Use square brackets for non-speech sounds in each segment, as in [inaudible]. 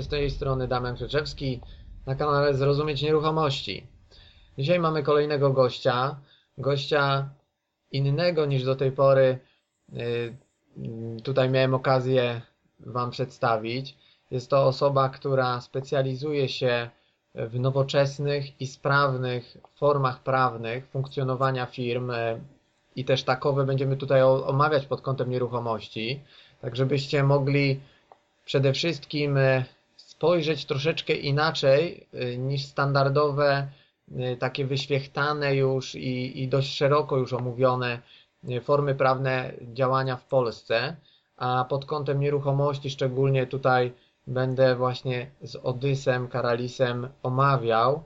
Z tej strony Damian Krzyczewski na kanale Zrozumieć Nieruchomości. Dzisiaj mamy kolejnego gościa, gościa innego niż do tej pory y, tutaj miałem okazję Wam przedstawić. Jest to osoba, która specjalizuje się w nowoczesnych i sprawnych formach prawnych funkcjonowania firm y, i też takowe będziemy tutaj omawiać pod kątem nieruchomości, tak żebyście mogli przede wszystkim e, spojrzeć troszeczkę inaczej e, niż standardowe, e, takie wyświechtane już i, i dość szeroko już omówione formy prawne działania w Polsce, a pod kątem nieruchomości szczególnie tutaj będę właśnie z Odysem Karalisem omawiał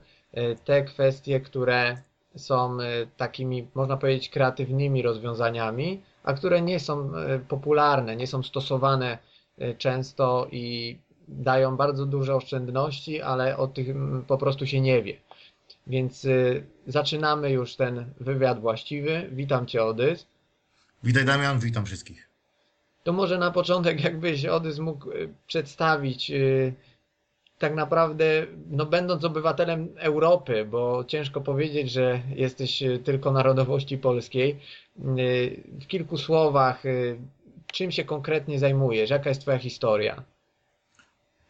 te kwestie, które są takimi, można powiedzieć, kreatywnymi rozwiązaniami, a które nie są popularne, nie są stosowane Y, często i dają bardzo duże oszczędności, ale o tym po prostu się nie wie. Więc y, zaczynamy już ten wywiad właściwy. Witam Cię, Odys. Witaj, Damian, witam wszystkich. To może na początek, jakbyś Odys mógł y, przedstawić, tak naprawdę, no będąc obywatelem Europy, bo ciężko powiedzieć, że jesteś tylko narodowości polskiej, w kilku słowach, czym się konkretnie zajmujesz? Jaka jest twoja historia?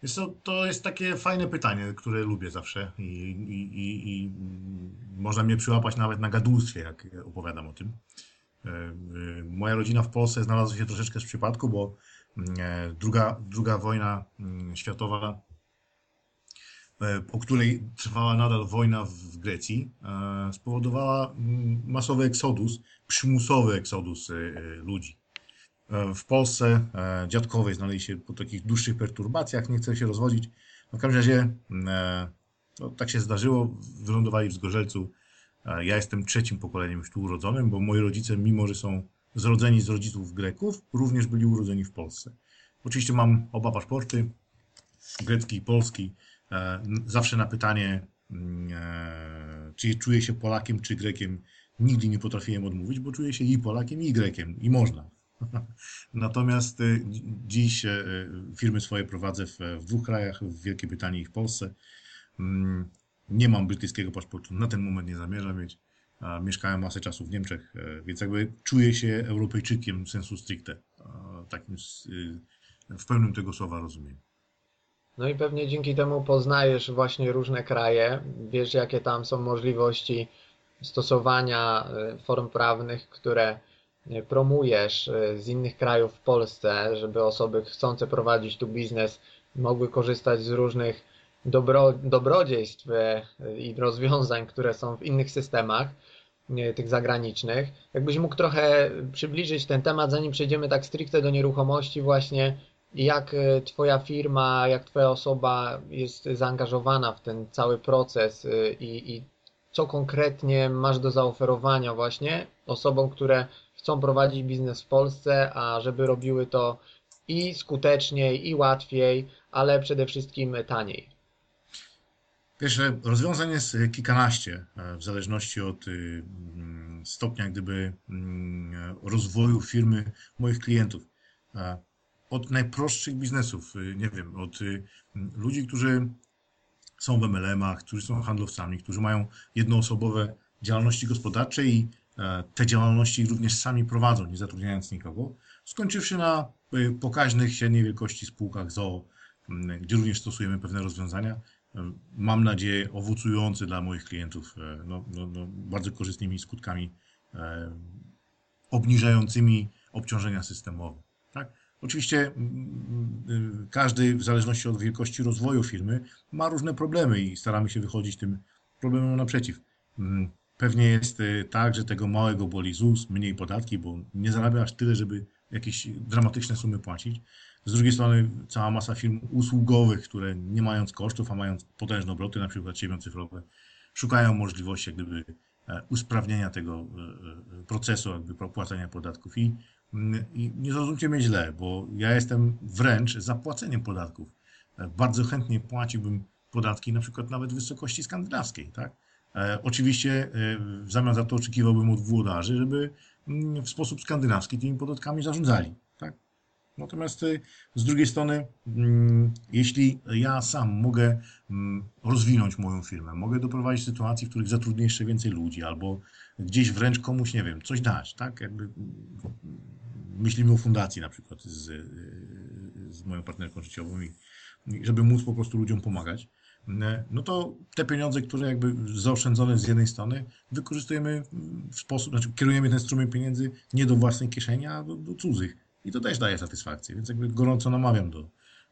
Wiesz co, to jest takie fajne pytanie, które lubię zawsze i, i, i, i można mnie przyłapać nawet na gadulstwie, jak opowiadam o tym. E, e, moja rodzina w Polsce znalazła się troszeczkę z przypadku, bo e, druga, druga wojna mm, światowa, po której trwała nadal wojna w Grecji, spowodowała mm, masowy eksodus, przymusowy eksodus ludzi. E, w Polsce e, dziadkowie znaleźli się po takich dłuższych perturbacjach, nie chcę się rozwodzić. No w każdym razie e, no, tak się zdarzyło, wylądowali w Zgorzelcu. Ja jestem trzecim pokoleniem już tu urodzonym, bo moi rodzice, mimo że są zrodzeni z rodziców Greków, również byli urodzeni w Polsce. Oczywiście mam oba paszporty, grecki i polski. Zawsze na pytanie, mm, czy czuję się Polakiem czy Grekiem, nigdy nie potrafiłem odmówić, bo czuję się i Polakiem, i Grekiem, i można. [laughs] Natomiast y, dziś y, firmy swoje prowadzę w, w dwóch krajach, w Wielkiej Brytanii i w Polsce. Mm, nie mam brytyjskiego paszportu, na ten moment nie zamierzam mieć. Mieszkałem masę czasu w Niemczech, e, więc jakby czuję się Europejczykiem sensu stricte. Takim y, w pełnym tego słowa rozumiem. No i pewnie dzięki temu poznajesz właśnie różne kraje, wiesz jakie tam są możliwości stosowania form prawnych, które promujesz e, z innych krajów w Polsce, żeby osoby chcące prowadzić tu biznes mogły korzystać z różnych dobro, dobrodziejstw e, i rozwiązań, które są w innych systemach, tych zagranicznych. Jakbyś mógł trochę przybliżyć ten temat, zanim przejdziemy tak stricte do nieruchomości, właśnie jak Twoja firma, jak Twoja osoba jest zaangażowana w ten cały proces i, i co konkretnie masz do zaoferowania właśnie osobom, które chcą prowadzić biznes w Polsce, a żeby robiły to i skuteczniej, i łatwiej, ale przede wszystkim taniej. Wiesz, rozwiązań jest kilkanaście, e, w zależności od y, mm, stopnia gdyby mm, rozwoju firmy moich klientów. E, od najprostszych biznesów, y, nie wiem, od y, ludzi, którzy są w MLM-ach, którzy są handlowcami, którzy mają jednoosobowe działalności gospodarcze i te działalności również sami prowadzą, nie zatrudniając nikogo, skończywszy na e, pokaźnych, średniej wielkości spółkach ZOO, gdzie również stosujemy pewne rozwiązania. E, mam nadzieję owocujące dla moich klientów no, no, no, bardzo korzystnymi skutkami obniżającymi obciążenia systemowe. Tak? Oczywiście każdy, w zależności od wielkości rozwoju firmy, ma różne problemy i staramy się wychodzić tym problemom naprzeciw. Pewnie jest y, tak, że tego małego boli ZUS, mniej podatki, bo nie zarabia aż tyle, żeby jakieś dramatyczne sumy płacić. Z drugiej strony cała masa firm usługowych, które nie mając kosztów, a mając potężne obroty, na przykład siebie cyfrowe, szukają możliwości jak gdyby e, usprawnienia tego e, e, procesu jakby płacenia podatków. I, mm, I nie zrozumcie mnie źle, bo ja jestem wręcz za płaceniem podatków. Bardzo chętnie płaciłbym podatki na przykład nawet w wysokości skandynawskiej, tak? E, oczywiście e, w zamian za to oczekiwałbym od włodarzy, żeby mm, w sposób skandynawski tymi podatkami zarządzali. Tak? Natomiast y, z drugiej strony, mm, jeśli ja sam mogę mm, rozwinąć moją firmę, mogę doprowadzić do sytuacji, w których zatrudnię jeszcze więcej ludzi, albo gdzieś wręcz komuś, nie wiem, coś dać, tak? Jakby myślimy o fundacji na przykład z, z moją partnerką życiową i żeby móc po prostu ludziom pomagać, no to te pieniądze, które jakby zaoszczędzone z jednej strony, wykorzystujemy w sposób, znaczy kierujemy ten strumień pieniędzy nie do własnej kieszeni, a do, do cudzych. I to też daje satysfakcję, więc jakby gorąco namawiam do,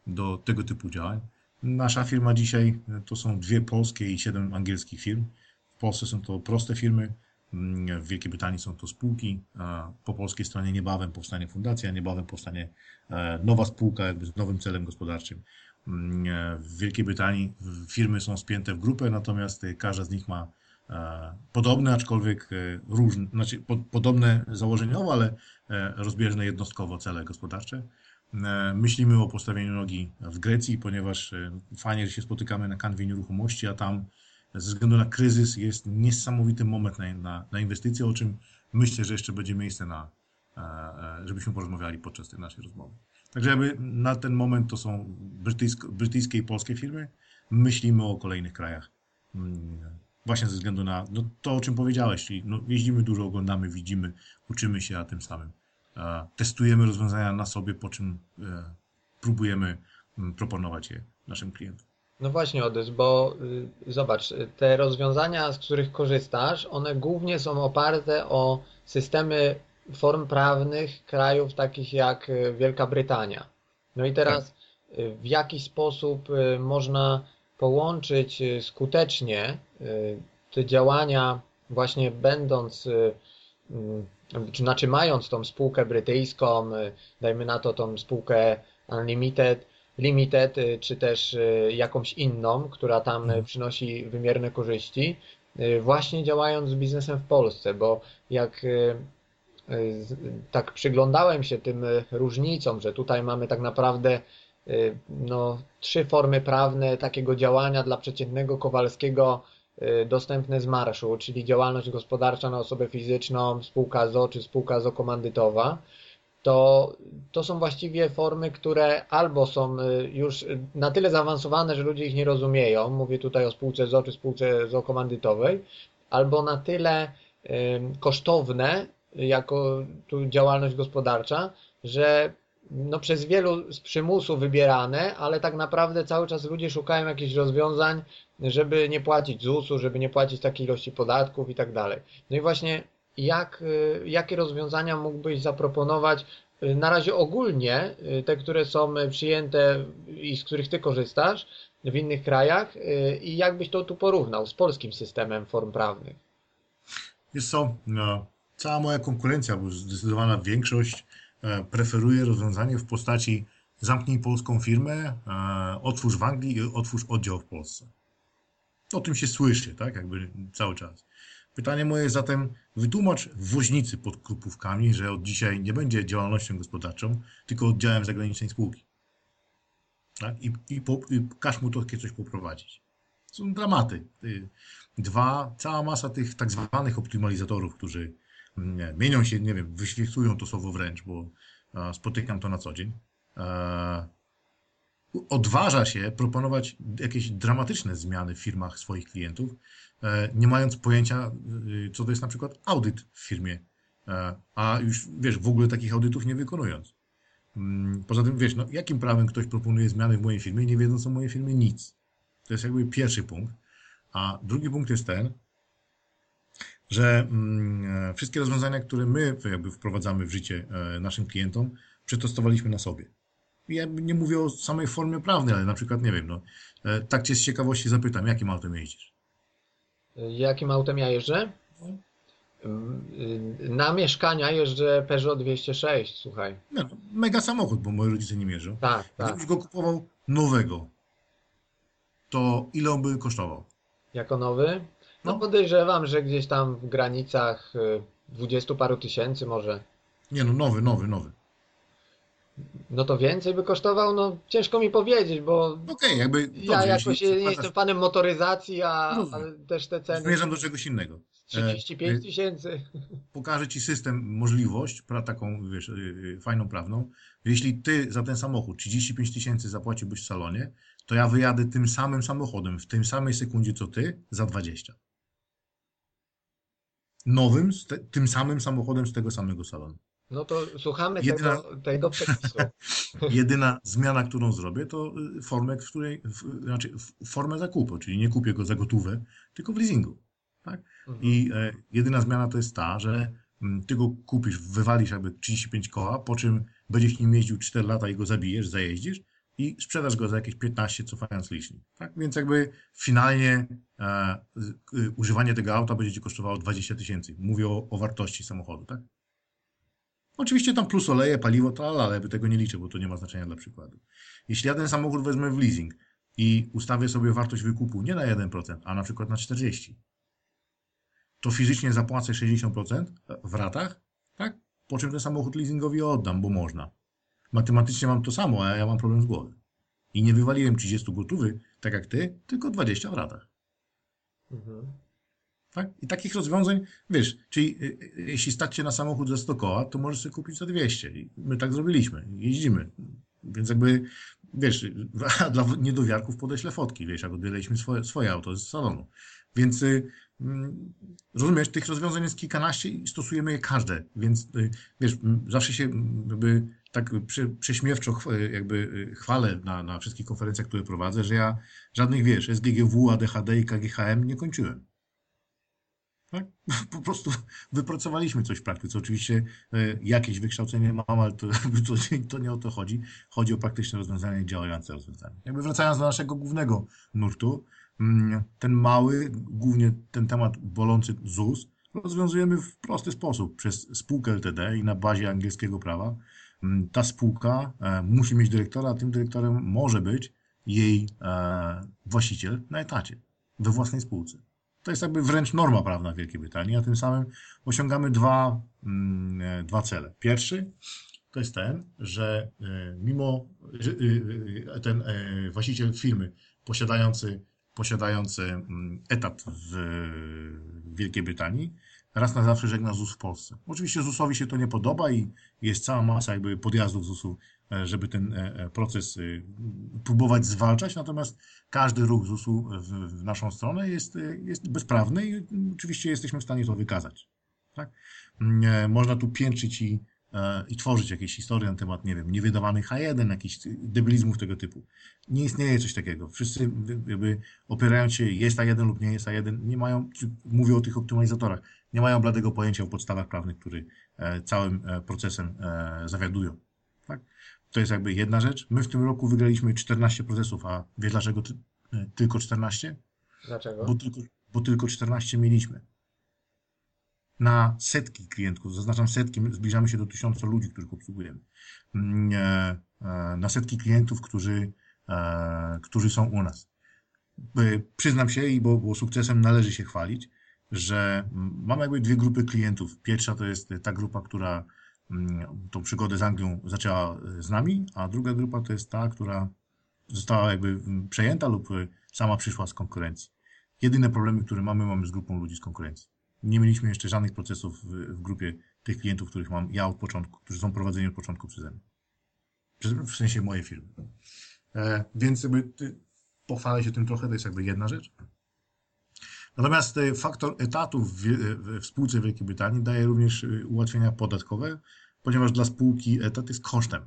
do tego typu działań. Nasza firma dzisiaj to są dwie polskie i siedem angielskich firm. W Polsce są to proste firmy, w Wielkiej Brytanii są to spółki, po polskiej stronie niebawem powstanie fundacja, niebawem powstanie e, nowa spółka jakby z nowym celem gospodarczym. W Wielkiej Brytanii firmy są spięte w grupę, natomiast każda z nich ma e, podobne, aczkolwiek e, różne, znaczy podobne założeniowo, ale rozbieżne jednostkowo cele gospodarcze. Myślimy o postawieniu nogi w Grecji, ponieważ fajnie, że się spotykamy na kanwie nieruchomości, a tam ze względu na kryzys jest niesamowity moment na, na, na inwestycje, o czym myślę, że jeszcze będzie miejsce na, e, e, żebyśmy porozmawiali podczas tej naszej rozmowy. Także jakby na ten moment to są brytyjsko, brytyjskie i polskie firmy. Myślimy o kolejnych krajach. Mm, właśnie ze względu na no, to, o czym powiedziałeś, czyli no, jeździmy dużo, oglądamy, widzimy, uczymy się, a tym samym e, testujemy rozwiązania na sobie, po czym e, próbujemy m, mm, proponować je naszym klientom. No właśnie, Odys, bo y, zobacz, te rozwiązania, z których korzystasz, one głównie są oparte o systemy form prawnych krajów takich jak y, Wielka Brytania. No i teraz y, w jaki sposób można połączyć skutecznie te działania, właśnie będąc, czy znaczy mając tą spółkę brytyjską, dajmy na to tą spółkę Unlimited, Limited, y, czy też y, jakąś inną, która tam mhm. przynosi wymierne korzyści, y, właśnie działając z biznesem w Polsce, bo jak tak przyglądałem się tym różnicom, że tutaj mamy tak naprawdę no, trzy formy prawne takiego działania dla przeciętnego Kowalskiego dostępne z marszu, czyli działalność gospodarcza na osobę fizyczną, spółka ZO czy spółka ZO komandytowa. To, to są właściwie formy, które albo są y, już na tyle zaawansowane, że ludzie ich nie rozumieją, mówię tutaj o spółce ZO czy spółce ZO komandytowej, albo na tyle kosztowne jako tu działalność gospodarcza, że no przez wielu z przymusu wybierane, ale tak naprawdę cały czas ludzie szukają jakichś rozwiązań, żeby nie płacić ZUS-u, żeby nie płacić takiej ilości podatków i tak dalej. No i właśnie jak, jakie rozwiązania mógłbyś zaproponować na razie ogólnie, te, które są przyjęte i z których ty korzystasz w innych krajach i jak byś to tu porównał z polskim systemem form prawnych? Jest co, no, cała moja konkurencja, bo zdecydowana większość e, preferuje rozwiązanie w postaci zamknij polską firmę, e, otwórz w Anglii i otwórz oddział w Polsce. O tym się słyszy, tak, jakby cały czas. Pytanie moje zatem, wytłumacz woźnicy pod krupówkami, że od dzisiaj nie będzie działalnością gospodarczą, tylko oddziałem zagranicznej spółki. Tak? I, i, po, i każ mu to coś poprowadzić. Są dramaty. Dwa, cała masa tych tak zwanych optymalizatorów, którzy mienią się, nie wiem, wyświechują to słowo wręcz, bo a, spotykam to na co dzień. A, odważa się proponować jakieś dramatyczne zmiany w firmach swoich klientów, E, nie mając pojęcia, y, co to jest na przykład audyt w firmie, e, a już, wiesz, w ogóle takich audytów nie wykonując. Mm, poza tym, wiesz, no, jakim prawem ktoś proponuje zmiany w mojej firmie, nie wiedząc o mojej firmie nic. To jest jakby pierwszy punkt. A drugi punkt jest ten, że mm, e, wszystkie rozwiązania, które my jakby wprowadzamy w życie naszym klientom, przetestowaliśmy na sobie. Ja nie mówię o samej formie prawnej, ale na przykład, nie wiem, no, tak cię z ciekawości zapytam, jakim autem jeździsz? Jakim autem ja jeżdżę? Na mieszkania jeżdżę Peugeot 206, słuchaj. No, mega samochód, bo moi rodzice nie mierzą. Tak, tak. Gdybyś go kupował nowego, to ile on by kosztował? Jako nowy? No, no podejrzewam, że gdzieś tam w granicach y, dwudziestu paru tysięcy może. Nie no, nowy, nowy, nowy. no to więcej by kosztował? No ciężko mi powiedzieć, bo Okej, jakby ja dobrze, jakoś jeśli nie jestem fanem motoryzacji, a, też te ceny Zmierzam do czegoś innego. 35 E, tysięcy. [laughs] pokaże ci system możliwość, taką wiesz, y, fajną prawną. Jeśli ty za ten samochód 35 tysięcy zapłaciłbyś w salonie, to ja wyjadę tym samym samochodem w tym samej sekundzie co ty za 20. Nowym, tym samym samochodem z tego samego salonu. No to słuchamy Jedyna- tego, tego przepisu. [laughs] Jedyna zmiana, którą zrobię, to y, formę, w której, w, znaczy w- formę zakupu, czyli nie kupię go za gotówę, tylko w leasingu. Tak? Mhm. I e, jedyna zmiana to jest ta, że mm, ty go kupisz, wywalisz jakby 35 koła, po czym będziesz nim jeździł 4 lata i go zabijesz, zajeździsz i sprzedasz go za jakieś 15, cofając licznik. Tak? Więc jakby finalnie e, y, używanie tego auta będzie ci kosztowało 20 tysięcy. Mówię o, o wartości samochodu, tak? Oczywiście tam plus oleje, paliwo, to ale by tego nie liczę, bo to nie ma znaczenia dla przykładu. Jeśli ja ten samochód wezmę w leasing i ustawię sobie wartość wykupu nie na 1%, a na przykład na 40%, to fizycznie zapłacę 60% w ratach, tak? Po czym ten samochód leasingowi oddam, bo można. Matematycznie mam to samo, a ja mam problem z głowy. I nie wywaliłem 30 gotowy, tak jak ty, tylko 20 w ratach. Mhm. Tak? I takich rozwiązań, wiesz, czyli y, y, jeśli stać się na samochód za 100 koła, to możesz sobie kupić za 200. I my tak zrobiliśmy. Jeździmy. Więc jakby, wiesz, [laughs] dla niedowiarków podeślę fotki, wiesz, jak odbieraliśmy swoje, swoje auto z salonu. Więc y, mm, rozumiesz, tych rozwiązań jest kilkanaście i stosujemy je każde. Więc wiesz, zawsze się jakby tak prze, prześmiewczo jakby y, chwalę na, na wszystkich konferencjach, które prowadzę, że ja żadnych, wiesz, SGGW, ADHD i KGHM nie kończyłem. Tak? [laughs] Po prostu wypracowaliśmy coś w praktyce. Oczywiście e, jakieś wykształcenie mam, ale to, [laughs] to, to nie o to chodzi. Chodzi o praktyczne rozwiązania i działające rozwiązania. Jakby wracając do naszego głównego nurtu, mm, ten mały, głównie ten temat bolący ZUS, rozwiązujemy w prosty sposób przez spółkę LTD i na bazie angielskiego prawa. Mm, Ta spółka e, musi mieć dyrektora, a tym dyrektorem może być jej e, właściciel na etacie, we własnej spółce. To jest jakby wręcz norma prawna w Wielkiej Brytanii, a tym samym osiągamy dwa, mm, e, dwa cele. Pierwszy to jest ten, że mimo, że ten właściciel firmy posiadający, posiadający mm, etat w Wielkiej Brytanii raz na zawsze żegna ZUS w Polsce. Oczywiście ZUS-owi się to nie podoba i jest cała masa jakby podjazdów ZUS-u, e, żeby ten e, e, proces e, próbować zwalczać, natomiast każdy ruch ZUS-u w, naszą stronę jest, jest bezprawny i oczywiście jesteśmy w stanie to wykazać. Tak? Mm, Można tu piętrzyć i, i tworzyć jakieś historie na temat, nie wiem, niewydawanych H1, jakichś debilizmów tego typu. Nie istnieje coś takiego. Wszyscy jakby opierając się, jest A1 lub nie jest A1, nie mają, mówię o tych optymalizatorach, nie mają bladego pojęcia o podstawach prawnych, które e, całym e, procesem e, zawiadują. Tak? To jest jakby jedna rzecz. My w tym roku wygraliśmy 14 procesów, a wiesz dlaczego ty, e, tylko 14? Dlaczego? Bo tylko, bo tylko 14 mieliśmy. Na setki klientów, zaznaczam setki, my zbliżamy się do tysiąca ludzi, których obsługujemy. Mm, e, e, Na setki klientów, którzy, e, którzy są u nas. Przyznam się, i bo, bo sukcesem należy się chwalić, że mm, mam jakby dwie grupy klientów. Pierwsza to jest ta grupa, która mm, tą przygodę z Anglią zaczęła z nami, a druga grupa to jest ta, która została jakby przejęta lub sama przyszła z konkurencji. Jedyne problemy, które mamy, mamy z grupą ludzi z konkurencji. Nie mieliśmy jeszcze żadnych procesów w, w grupie tych klientów, których mam ja od początku, którzy są prowadzeni od początku przeze mnie. W sensie mojej firmy. E, więc jakby ty, pochwalę się tym trochę, to jest jakby jedna rzecz. Natomiast e, faktor etatów w, w spółce Wielkiej Brytanii daje również e, ułatwienia podatkowe, ponieważ dla spółki etat jest kosztem.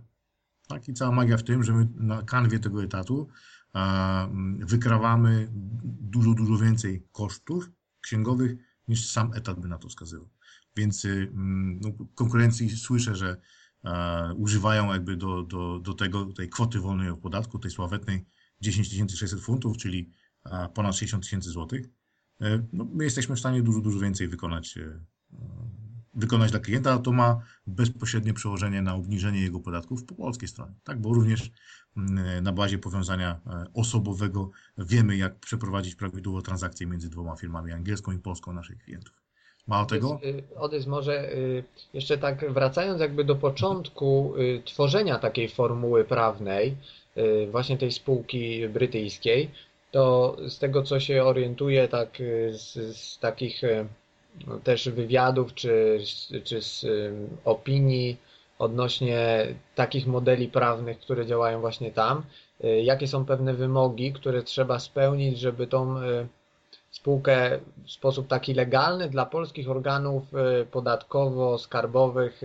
Tak? I cała magia w tym, że my na kanwie tego etatu wykrawamy dużo, dużo więcej kosztów księgowych niż sam etat by na to wskazywał. Więc y, mm, no, konkurencji słyszę, że e, używają jakby do, do, do tego, tej kwoty wolnej od podatku, tej sławetnej 10 600 funtów, czyli e, ponad 60 tysięcy złotych. E, no, my jesteśmy w stanie dużo, dużo więcej wykonać, e, wykonać dla klienta, a to ma bezpośrednie przełożenie na obniżenie jego podatków po polskiej stronie, tak? Bo również na bazie powiązania e, osobowego wiemy, jak przeprowadzić prawidłowo transakcje między dwoma firmami, angielską i polską naszych klientów. Mało tego? Odys, y, Odys, może y, jeszcze tak wracając jakby do początku y, tworzenia takiej formuły prawnej, y, właśnie tej spółki brytyjskiej, to z tego co się orientuję tak y, z, z takich y, no, też wywiadów czy, czy z y, opinii odnośnie takich modeli prawnych, które działają właśnie tam, y, jakie są pewne wymogi, które trzeba spełnić, żeby tą y, spółkę w sposób taki legalny dla polskich organów y, podatkowo-skarbowych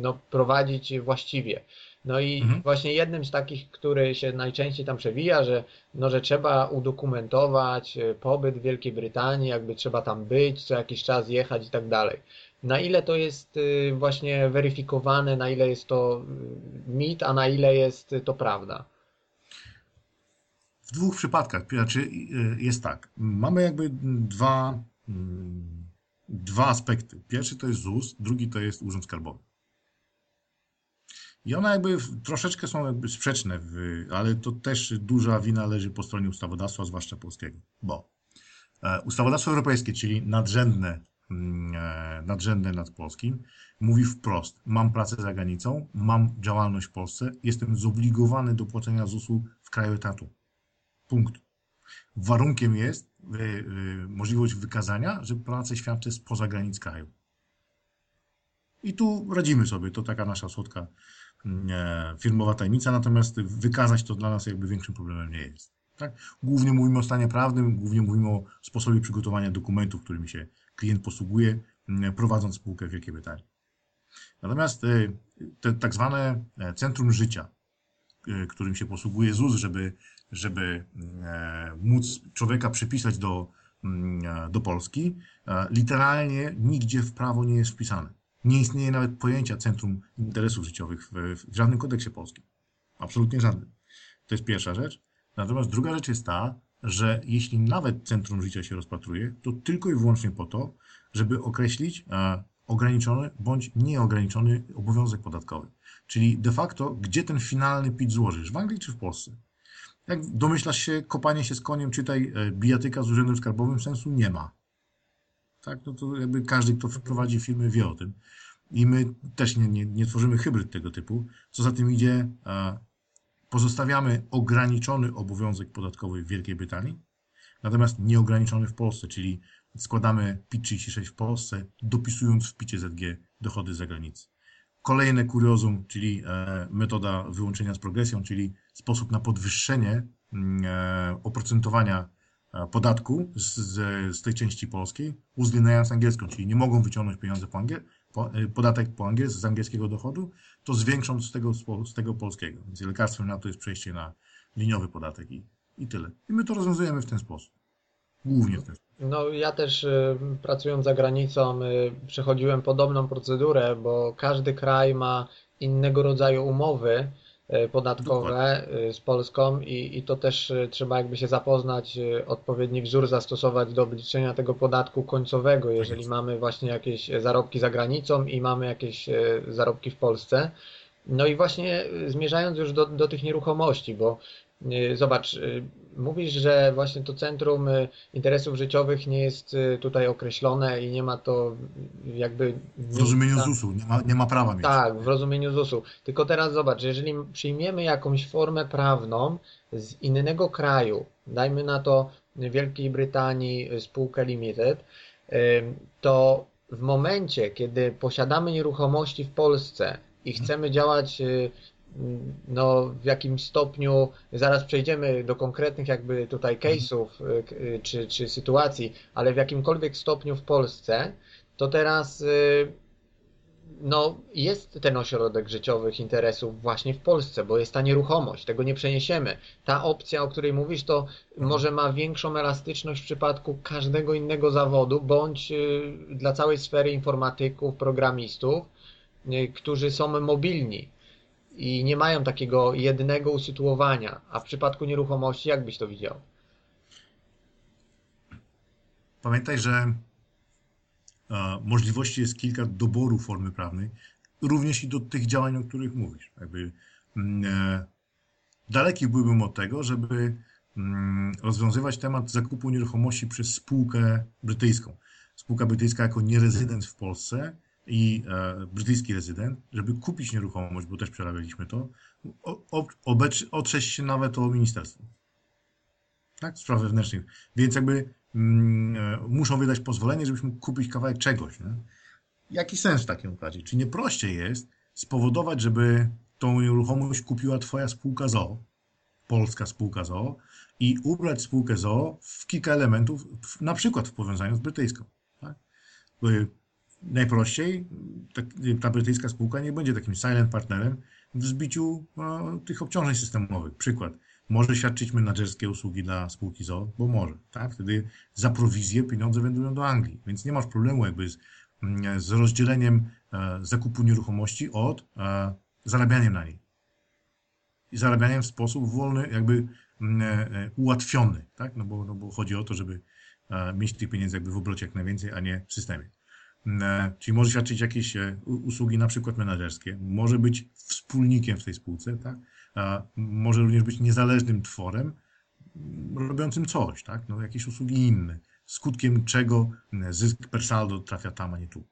no, prowadzić właściwie. No i Mhm. właśnie jednym z takich, który się najczęściej tam przewija, że, no, że trzeba udokumentować pobyt w Wielkiej Brytanii, jakby trzeba tam być, co jakiś czas jechać i tak dalej. Na ile to jest y, właśnie weryfikowane, na ile jest to y, mit, a na ile jest to prawda? W dwóch przypadkach, znaczy y, jest tak, mamy jakby dwa, mm, dwa aspekty. Pierwszy to jest ZUS, drugi to jest Urząd Skarbowy. I one jakby troszeczkę są jakby sprzeczne, w, ale to też duża wina leży po stronie ustawodawstwa, zwłaszcza polskiego, bo e, ustawodawstwo europejskie, czyli nadrzędne, mm, e, nadrzędne nad polskim, mówi wprost, mam pracę za granicą, mam działalność w Polsce, jestem zobligowany do płacenia ZUS-u w kraju etatu. Punkt. Warunkiem jest y, y, możliwość wykazania, że pracę świadczę spoza granic kraju. I tu radzimy sobie, to taka nasza słodka mm, e, firmowa tajemnica, natomiast wykazać to dla nas jakby większym problemem nie jest. Tak? Głównie mówimy o stanie prawnym, głównie mówimy o sposobie przygotowania dokumentów, którymi się klient posługuje, mm, prowadząc spółkę w Wielkiej Brytanii. Natomiast y, te tak zwane e, centrum życia, y, którym się posługuje ZUS, żeby, żeby e, móc człowieka przypisać do, mm, e, do Polski, literalnie nigdzie w prawo nie jest wpisane. Nie istnieje nawet pojęcia Centrum Interesów Życiowych w, w żadnym kodeksie polskim. Absolutnie żadnym. To jest pierwsza rzecz. Natomiast druga rzecz jest ta, że jeśli nawet Centrum Życia się rozpatruje, to tylko i wyłącznie po to, żeby określić e, ograniczony bądź nieograniczony obowiązek podatkowy. Czyli de facto, gdzie ten finalny PIT złożysz? W Anglii czy w Polsce? Jak domyślasz się, kopanie się z koniem, czytaj e, bijatyka z urzędem skarbowym, sensu nie ma. Tak, no to jakby każdy, kto prowadzi firmy, wie o tym. I my też nie, nie, nie tworzymy hybryd tego typu. Co za tym idzie, e, pozostawiamy ograniczony obowiązek podatkowy w Wielkiej Brytanii, natomiast nieograniczony w Polsce, czyli składamy PIT 36 w Polsce, dopisując w PIT ZG dochody z zagranicy. Kolejne kuriozum, czyli e, metoda wyłączenia z progresją, czyli sposób na podwyższenie mm, e, oprocentowania podatku z, z, z tej części polskiej, uwzględniając angielską, czyli nie mogą wyciągnąć pieniądze po angiel, po, e, podatek po angielsku z angielskiego dochodu, to zwiększą z tego, z tego polskiego. Więc lekarstwem na to jest przejście na liniowy podatek i, i tyle. I my to rozwiązujemy w ten sposób. Głównie w ten sposób. No, ja też y, pracując za granicą przechodziłem podobną procedurę, bo każdy kraj ma innego rodzaju umowy podatkowe y, z Polską i, i to też y, trzeba jakby się zapoznać, odpowiedni wzór zastosować do obliczenia tego podatku końcowego, jeżeli jest. mamy właśnie jakieś zarobki za granicą i mamy jakieś zarobki w Polsce. No i właśnie zmierzając już do, do tych nieruchomości, bo zobacz, mówisz, że właśnie to centrum y, interesów życiowych nie jest y, tutaj określone i nie ma to y, jakby W rozumieniu ZUS-u nie ma, nie ma prawa mieć. Tak, w rozumieniu ZUS-u. Tylko teraz zobacz, jeżeli przyjmiemy jakąś formę prawną z innego kraju, dajmy na to Wielkiej Brytanii spółkę Limited, to w momencie, kiedy posiadamy nieruchomości w Polsce i chcemy działać no, w jakimś stopniu, zaraz przejdziemy do konkretnych jakby tutaj case'ów y, y, czy, czy sytuacji, ale w jakimkolwiek stopniu w Polsce, to teraz y, no, jest ten ośrodek życiowych interesów właśnie w Polsce, bo jest ta nieruchomość, tego nie przeniesiemy. Ta opcja, o której mówisz, to może ma większą elastyczność w przypadku każdego innego zawodu, bądź dla całej sfery informatyków, programistów, którzy są mobilni i nie mają takiego jednego usytuowania. A w przypadku nieruchomości, jak byś to widział? Pamiętaj, że e, możliwości jest kilka doboru formy prawnej, również i do tych działań, o których mówisz. Jakby, mm, e, daleki byłbym od tego, żeby mm, rozwiązywać temat zakupu nieruchomości przez spółkę brytyjską. spółka brytyjska jako nierezydent w Polsce i e, brytyjski rezydent, żeby kupić nieruchomość, bo też przerabialiśmy to, o, obecz, się nawet o ministerstwo. Tak? Spraw wewnętrznych. Więc jakby mm, e, muszą wydać pozwolenie, żebyśmy kupić kawałek czegoś. Nie? Jaki sens w takim układzie? Czy nie prościej jest spowodować, żeby tą nieruchomość kupiła twoja spółka ZOO, polska spółka ZOO, i ubrać spółkę ZOO w kilka elementów, na przykład w powiązaniu z brytyjską. Tak? Najprościej ta brytyjska spółka nie będzie takim silent partnerem w zbiciu no, tych obciążeń systemowych. Przykład. Może świadczyć menedżerskie usługi dla spółki ZOO, bo może. Tak? Wtedy za prowizję pieniądze wędrują do Anglii, więc nie masz problemu jakby z, z rozdzieleniem e, zakupu nieruchomości od e, zarabianiem na niej. I zarabianiem w sposób wolny, jakby E, e, ułatwiony, tak? No bo, no bo chodzi o to, żeby e, mieć tych pieniędzy jakby w obrocie jak najwięcej, a nie w systemie. Czyli może świadczyć jakieś usługi na przykład menedżerskie, może być wspólnikiem w tej spółce, tak? Może również być niezależnym tworem, robiącym coś, tak? No, jakieś usługi inne, skutkiem czego zysk per saldo trafia tam, a nie tu.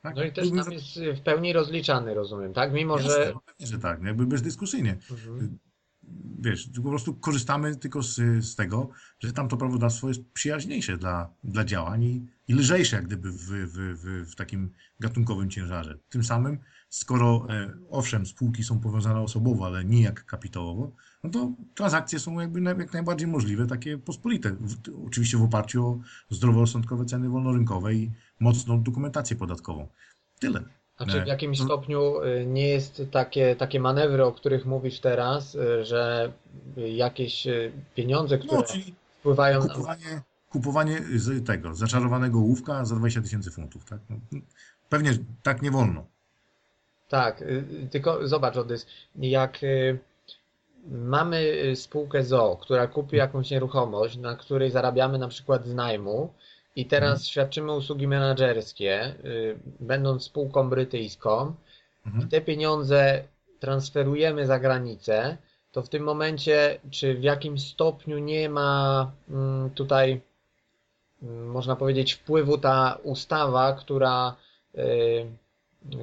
Tak? No i też tam jest w pełni rozliczany, rozumiem, tak? Mimo, Jasne, że... że tak, jakby bezdyskusyjnie. Mhm wiesz, po prostu korzystamy tylko z, z tego, że tam to prawodawstwo jest przyjaźniejsze dla, dla działań i, i lżejsze jak gdyby w, w, w, w takim gatunkowym ciężarze. Tym samym, skoro e, owszem, spółki są powiązane osobowo, ale nie jak kapitałowo, no to transakcje są jakby jak najbardziej możliwe, takie pospolite. W, oczywiście w oparciu o zdroworozsądkowe ceny wolnorynkowe i mocną dokumentację podatkową. Tyle. A czy w jakimś stopniu y, nie jest takie, takie manewry, o których mówisz teraz, y, że jakieś y, pieniądze, które no, wpływają kupowanie, na... Kupowanie z tego, zaczarowanego łówka za 20 tysięcy funtów, tak? No, pewnie tak nie wolno. Tak, tylko zobacz, Odys, jak mamy spółkę ZO, która kupi jakąś nieruchomość, na której zarabiamy na przykład z najmu, i teraz mhm. świadczymy usługi menedżerskie, y, będąc spółką brytyjską mhm. i te pieniądze transferujemy za granicę, to w tym momencie, czy w jakim stopniu nie ma mm, tutaj, mm, można powiedzieć, wpływu ta ustawa, która, y,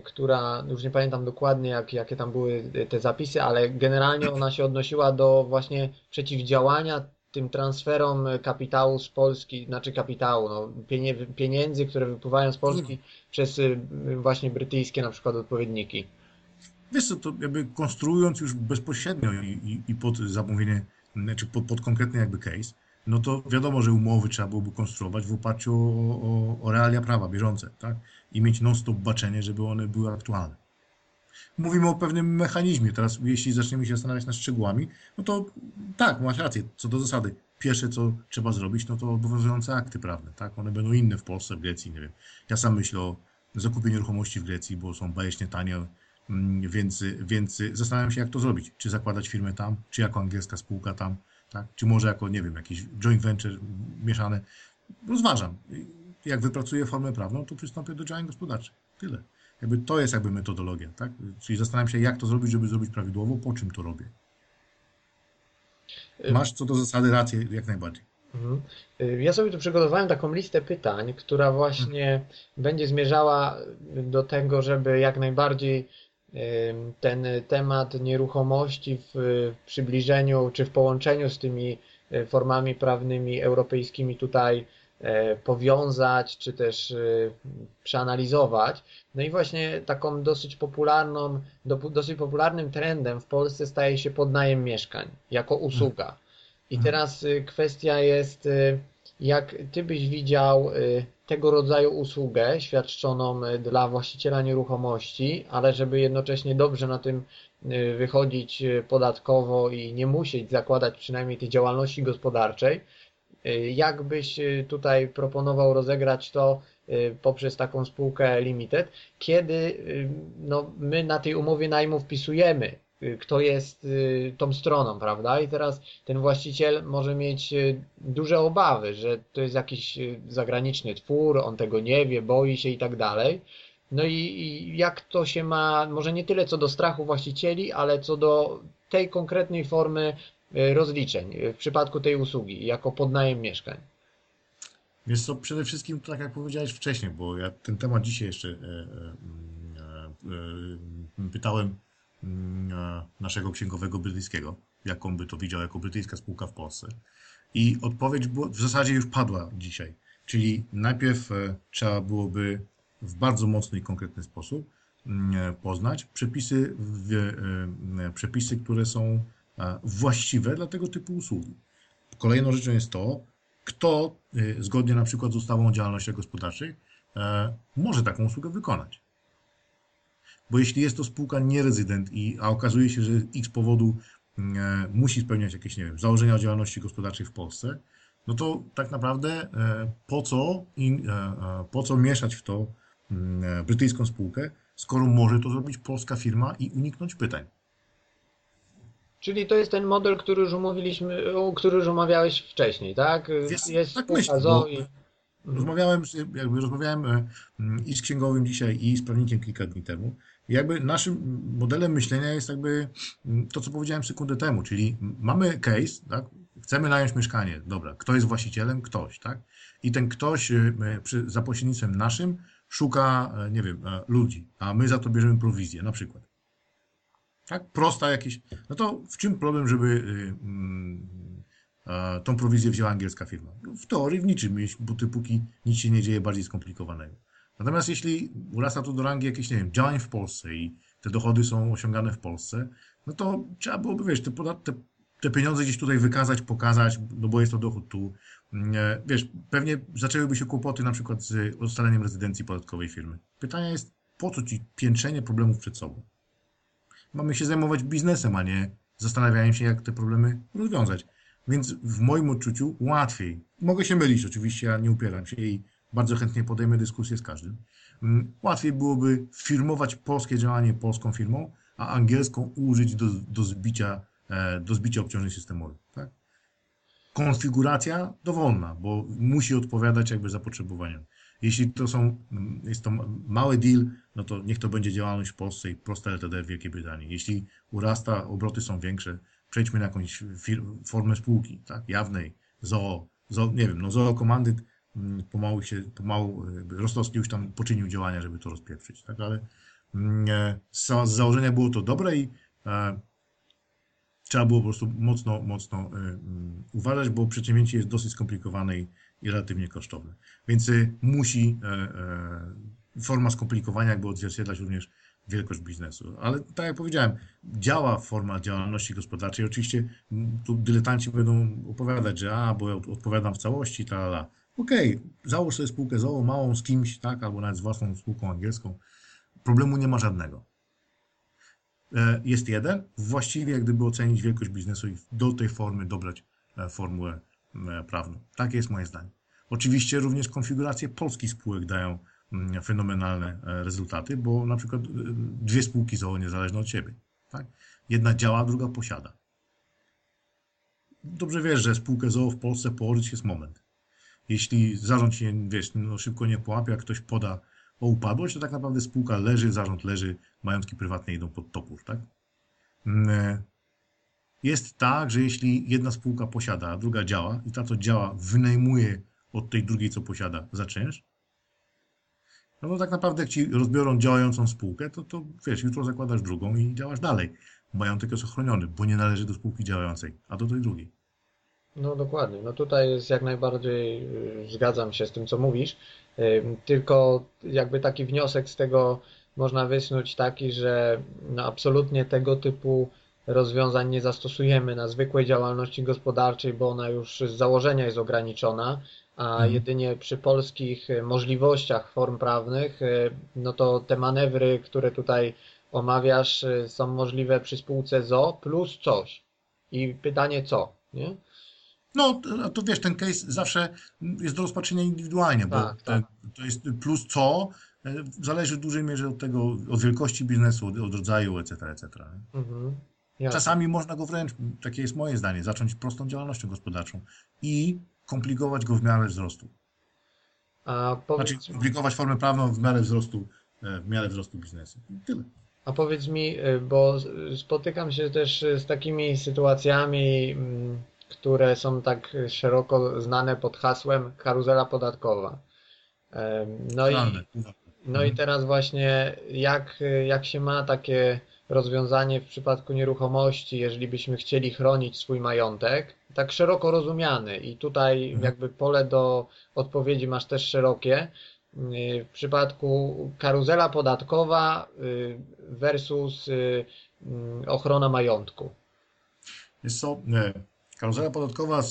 która już nie pamiętam dokładnie, jak, jakie tam były te zapisy, ale generalnie ona się odnosiła do właśnie przeciwdziałania tym transferom kapitału z Polski, znaczy kapitału, no, pieniędzy, które wypływają z Polski mm. przez y, właśnie brytyjskie na przykład odpowiedniki. Wiesz co, to jakby konstruując już bezpośrednio i, i, i pod zamówienie, czy znaczy pod, pod konkretny jakby case, no to wiadomo, że umowy trzeba byłoby konstruować w oparciu o, o, o realia prawa bieżące, tak? I mieć non-stop baczenie, żeby one były aktualne. Mówimy o pewnym mechanizmie. Teraz, jeśli zaczniemy się zastanawiać nad szczegółami, no to tak, masz rację, co do zasady. Pierwsze, co trzeba zrobić, no to obowiązujące akty prawne, tak? One będą inne w Polsce, w Grecji, nie wiem. Ja sam myślę o zakupie nieruchomości w Grecji, bo są bajecznie tanie, mm, więc, więc zastanawiam się, jak to zrobić. Czy zakładać firmę tam, czy jako angielska spółka tam, tak? Czy może jako, nie wiem, jakiś joint venture mieszane. Rozważam. Jak wypracuję formę prawną, to przystąpię do działań gospodarczych. Tyle. Jakby to jest jakby metodologia, tak? Czyli zastanawiam się, jak to zrobić, żeby zrobić prawidłowo, po czym to robię. Masz co do zasady rację jak najbardziej. Mhm. Ja sobie tu przygotowałem taką listę pytań, która właśnie hmm. będzie zmierzała do tego, żeby jak najbardziej ten temat nieruchomości w przybliżeniu czy w połączeniu z tymi e, formami prawnymi europejskimi tutaj powiązać, czy też e, przeanalizować. No i właśnie taką dosyć popularną, dosyć popularnym trendem w Polsce staje się podnajem mieszkań jako usługa. I mhm. teraz e, kwestia jest, jak ty byś widział tego rodzaju usługę świadczoną dla właściciela nieruchomości, ale żeby jednocześnie dobrze na tym wychodzić podatkowo i nie musieć zakładać przynajmniej tej działalności gospodarczej, Y, jak byś y, tutaj proponował rozegrać to y, poprzez taką spółkę limited, kiedy no, my na tej umowie najmu wpisujemy, kto jest tą stroną, prawda? I teraz ten właściciel może mieć duże obawy, że to jest jakiś zagraniczny twór, on tego nie wie, boi się i tak dalej. No i, jak to się ma, może nie tyle co do strachu właścicieli, ale co do tej konkretnej formy E, rozliczeń w przypadku tej usługi jako podnajem mieszkań? Więc to przede wszystkim, tak jak powiedziałeś wcześniej, bo ja ten temat dzisiaj jeszcze e, e, e, pytałem mm, naszego księgowego brytyjskiego, jaką by to widział jako brytyjska spółka w Polsce. I odpowiedź była, w zasadzie już padła dzisiaj. Czyli najpierw trzeba byłoby w bardzo mocny i konkretny sposób mm, poznać przepisy, przepisy, które są właściwe dla tego typu usługi. Kolejną rzeczą jest to, kto y, zgodnie na przykład z ustawą o działalnościach gospodarczych e, może taką usługę wykonać. Bo jeśli jest to spółka nierezydent, i, a okazuje się, że x powodu e, musi spełniać jakieś, nie wiem, założenia o działalności gospodarczej w Polsce, no to tak naprawdę e, po co, po co mieszać w to mm, brytyjską spółkę, skoro może to zrobić polska firma i uniknąć pytań. Czyli to jest ten model, który już omówiliśmy, który już omawiałeś wcześniej, tak? Jest, jest tak myślę, zo i... Rozmawiałem, jakby rozmawiałem e, i z księgowym dzisiaj, i z prawnikiem kilka dni temu. I jakby naszym modelem myślenia jest jakby to, co powiedziałem sekundę temu, czyli mamy case, tak? Chcemy nająć mieszkanie. Dobra, kto jest właścicielem? Ktoś, tak? I ten ktoś e, przy, za pośrednictwem naszym szuka, e, nie wiem, ludzi, a my za to bierzemy prowizję, na przykład tak, prosta jakieś, no to w czym problem, żeby y, y, tą prowizję wzięła angielska firma? No, w teorii w niczym, bo póki nic się nie dzieje bardziej skomplikowanego. Natomiast jeśli urasta to do rangi jakichś, nie wiem, działań w Polsce i te dochody są osiągane w Polsce, no to trzeba byłoby, wiesz, te, te, te pieniądze gdzieś tutaj wykazać, pokazać, no bo jest to dochód tu. Mm, wiesz, pewnie zaczęłyby się kłopoty na przykład z ustaleniem rezydencji podatkowej firmy. Pytanie jest, po co ci piętrzenie problemów przed sobą? Mamy się zajmować biznesem, a nie zastanawiają się, jak te problemy rozwiązać. Więc w moim odczuciu łatwiej. Mogę się mylić, oczywiście, ja nie upieram się i bardzo chętnie podejmę dyskusję z każdym. Mm, łatwiej byłoby firmować polskie działanie polską firmą, a angielską użyć do, do, zbicia, e, do zbicia obciążeń systemowych. Tak? Konfiguracja dowolna, bo musi odpowiadać jakby zapotrzebowaniom. Jeśli to są, mm, jest to mały deal, no to niech to będzie działalność w Polsce i proste LTD w Wielkiej Brytanii. Jeśli urasta, obroty są większe, przejdźmy na jakąś formę spółki, tak, jawnej, ZOO, ZOO nie wiem, no ZOO Commanded mm, pomału się, pomału Rostowski już tam poczynił działania, żeby to rozpieprzyć, tak, ale mm, e, z założenia było to dobre i e, trzeba było po prostu mocno, mocno e, uważać, bo przedsięwzięcie jest dosyć skomplikowane i i relatywnie kosztowne. Więc y, musi e, e, forma skomplikowania jakby odzwierciedlać również wielkość biznesu. Ale tak jak powiedziałem, działa forma działalności gospodarczej. Oczywiście tu dyletanci będą opowiadać, że a, bo ja odpowiadam w całości, ta Okej, okay, załóż sobie spółkę ZOO małą z kimś, tak, albo nawet z własną spółką angielską. Problemu nie ma żadnego. E, jest jeden, właściwie jak gdyby ocenić wielkość biznesu i do tej formy dobrać formułę prawną. Takie jest moje zdanie. Oczywiście również konfiguracje polskich spółek dają mm, fenomenalne e, rezultaty, bo na przykład e, dwie spółki ZOO niezależne od siebie. Tak? Jedna działa, druga posiada. Dobrze wiesz, że spółkę ZOO w Polsce położyć jest moment. Jeśli zarząd się wiesz, no szybko nie połapie, jak ktoś poda o upadłość, to tak naprawdę spółka leży, zarząd leży, majątki prywatne idą pod topór. Tak? Jest tak, że jeśli jedna spółka posiada, a druga działa i ta, co działa, wynajmuje od tej drugiej, co posiada, za czynsz, no to tak naprawdę jak ci rozbiorą działającą spółkę, to, to wiesz, jutro zakładasz drugą i działasz dalej. Majątek jest ochroniony, bo nie należy do spółki działającej, a do tej drugiej. No dokładnie. No tutaj jest jak najbardziej, y, zgadzam się z tym, co mówisz. Tylko jakby taki wniosek z tego można wysnuć taki, że no absolutnie tego typu rozwiązań nie zastosujemy na zwykłej działalności gospodarczej, bo ona już z założenia jest ograniczona, a mhm. jedynie przy polskich możliwościach form prawnych, e, no to te manewry, które tutaj omawiasz, e, są możliwe przy spółce ZO plus coś. I pytanie co, nie? No, to wiesz, ten case zawsze jest do rozpatrzenia indywidualnie, bo tak, tak. to jest plus co, e, zależy w dużej mierze od tego, od wielkości biznesu, od, rodzaju, etc., etc. Mhm. Jasne. Czasami można go wręcz, takie jest moje zdanie, zacząć prostą działalnością gospodarczą i komplikować go w miarę wzrostu. A powiedz... Znaczy komplikować formę prawną w miarę wzrostu, e, w miarę wzrostu biznesu. tyle. A powiedz mi, e, bo spotykam się też z takimi sytuacjami, mm, które są tak szeroko znane pod hasłem karuzela podatkowa. No i, no i teraz właśnie jak, jak się ma takie rozwiązanie w przypadku nieruchomości, jeżeli byśmy chcieli chronić swój majątek, tak szeroko rozumiany i tutaj mhm. jakby pole do odpowiedzi masz też szerokie. W przypadku karuzela podatkowa y, versus y, mm, ochrona majątku. Jest co, karuzela podatkowa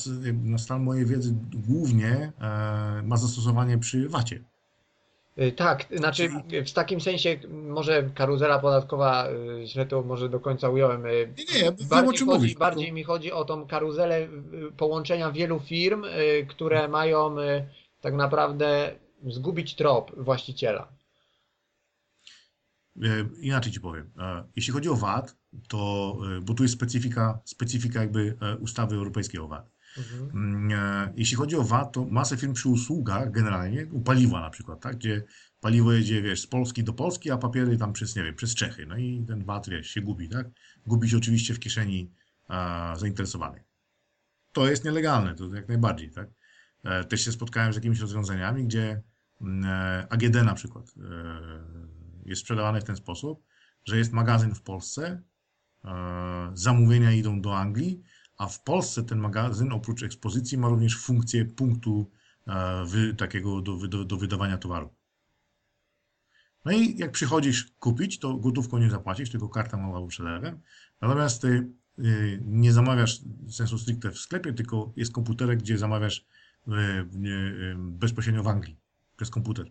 na stan mojej wiedzy głównie e, ma zastosowanie przy VAT-ie. Y, tak, znaczy w takim sensie może karuzela podatkowa, y, źle to może do końca ująłem. Y, nie, nie, bardziej, chodzi, mówisz, bardziej mi chodzi o tą karuzelę połączenia wielu firm, które mają tak naprawdę zgubić trop właściciela. Inaczej ci powiem. E, jeśli chodzi o VAT, to, bo tu jest specyfika, specyfika jakby e, ustawy europejskiej o VAT. Mhm. Mm, e, jeśli chodzi o VAT, to masę firm przy usługach generalnie, u paliwa na przykład, tak, gdzie paliwo jedzie, wiesz, z Polski do Polski, a papiery tam przez, nie wiem, przez Czechy. No i ten VAT, wiesz, się gubi, tak? Gubi się oczywiście w kieszeni a, zainteresowanych. To jest nielegalne, to jak najbardziej, tak? E, też się spotkałem z jakimiś rozwiązaniami, gdzie mm, e, AGD na przykład jest sprzedawane w ten sposób, że jest magazyn w Polsce, zamówienia idą do Anglii, a w Polsce ten magazyn oprócz ekspozycji ma również funkcję punktu e, wy, takiego do, do, do wydawania towaru. No i jak przychodzisz kupić, to gotówką nie zapłacisz, tylko karta mała przelewem. Natomiast ty y, nie zamawiasz sensu stricte w sklepie, tylko jest komputerek, gdzie zamawiasz y, bezpośrednio w Anglii przez komputer.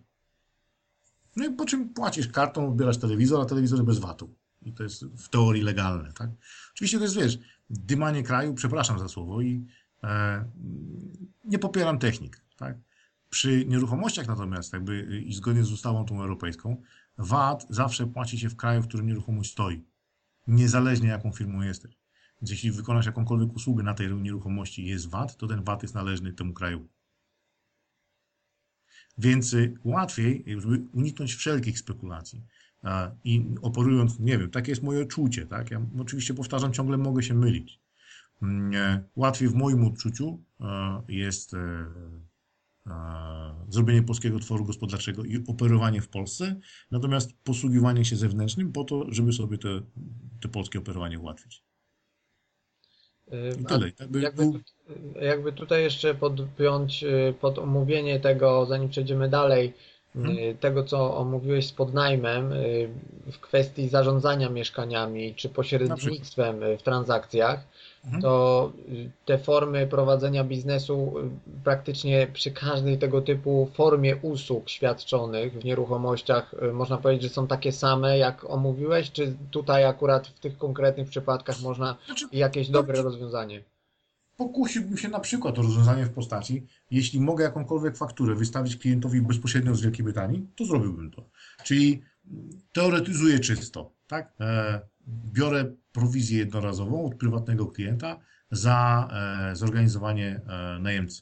No i po czym płacisz kartą, odbierasz telewizor, a telewizor bez VAT-u. I to jest w teorii legalne, tak? Oczywiście to jest, wiesz, dymanie kraju, przepraszam za słowo, i e, nie popieram technik. Tak? Przy nieruchomościach natomiast, jakby i zgodnie z ustawą tą europejską, VAT zawsze płaci się w kraju, w którym nieruchomość stoi. Niezależnie jaką firmą jesteś. Więc jeśli wykonasz jakąkolwiek usługę na tej nieruchomości jest VAT, to ten VAT jest należny temu kraju. Więc y, łatwiej, żeby uniknąć wszelkich spekulacji, i operując, nie wiem, takie jest moje odczucie, tak? Ja oczywiście powtarzam, ciągle mogę się mylić. Mm, łatwiej w moim odczuciu e, jest e, e, zrobienie polskiego tworu gospodarczego i operowanie w Polsce, natomiast posługiwanie się zewnętrznym po to, żeby sobie te, te polskie operowanie ułatwić. I tyle. Jakby, jakby, jakby tutaj jeszcze podpiąć pod omówienie tego, zanim przejdziemy dalej, Hmm. Y, tego, co omówiłeś z podnajmem y, w kwestii zarządzania mieszkaniami czy pośrednictwem y, w transakcjach, hmm. to te formy prowadzenia biznesu praktycznie przy każdej tego typu formie usług świadczonych w nieruchomościach można powiedzieć, że są takie same, jak omówiłeś, czy tutaj akurat w tych konkretnych przypadkach można znaczy, jakieś dobre rozwiązanie? Pokusiłbym się na przykład o rozwiązanie w postaci, jeśli mogę jakąkolwiek fakturę wystawić klientowi bezpośrednio z Wielkiej Brytanii, to zrobiłbym to. Czyli teoretyzuję czysto, tak? E, biorę prowizję jednorazową od prywatnego klienta za e, zorganizowanie e, najemcy.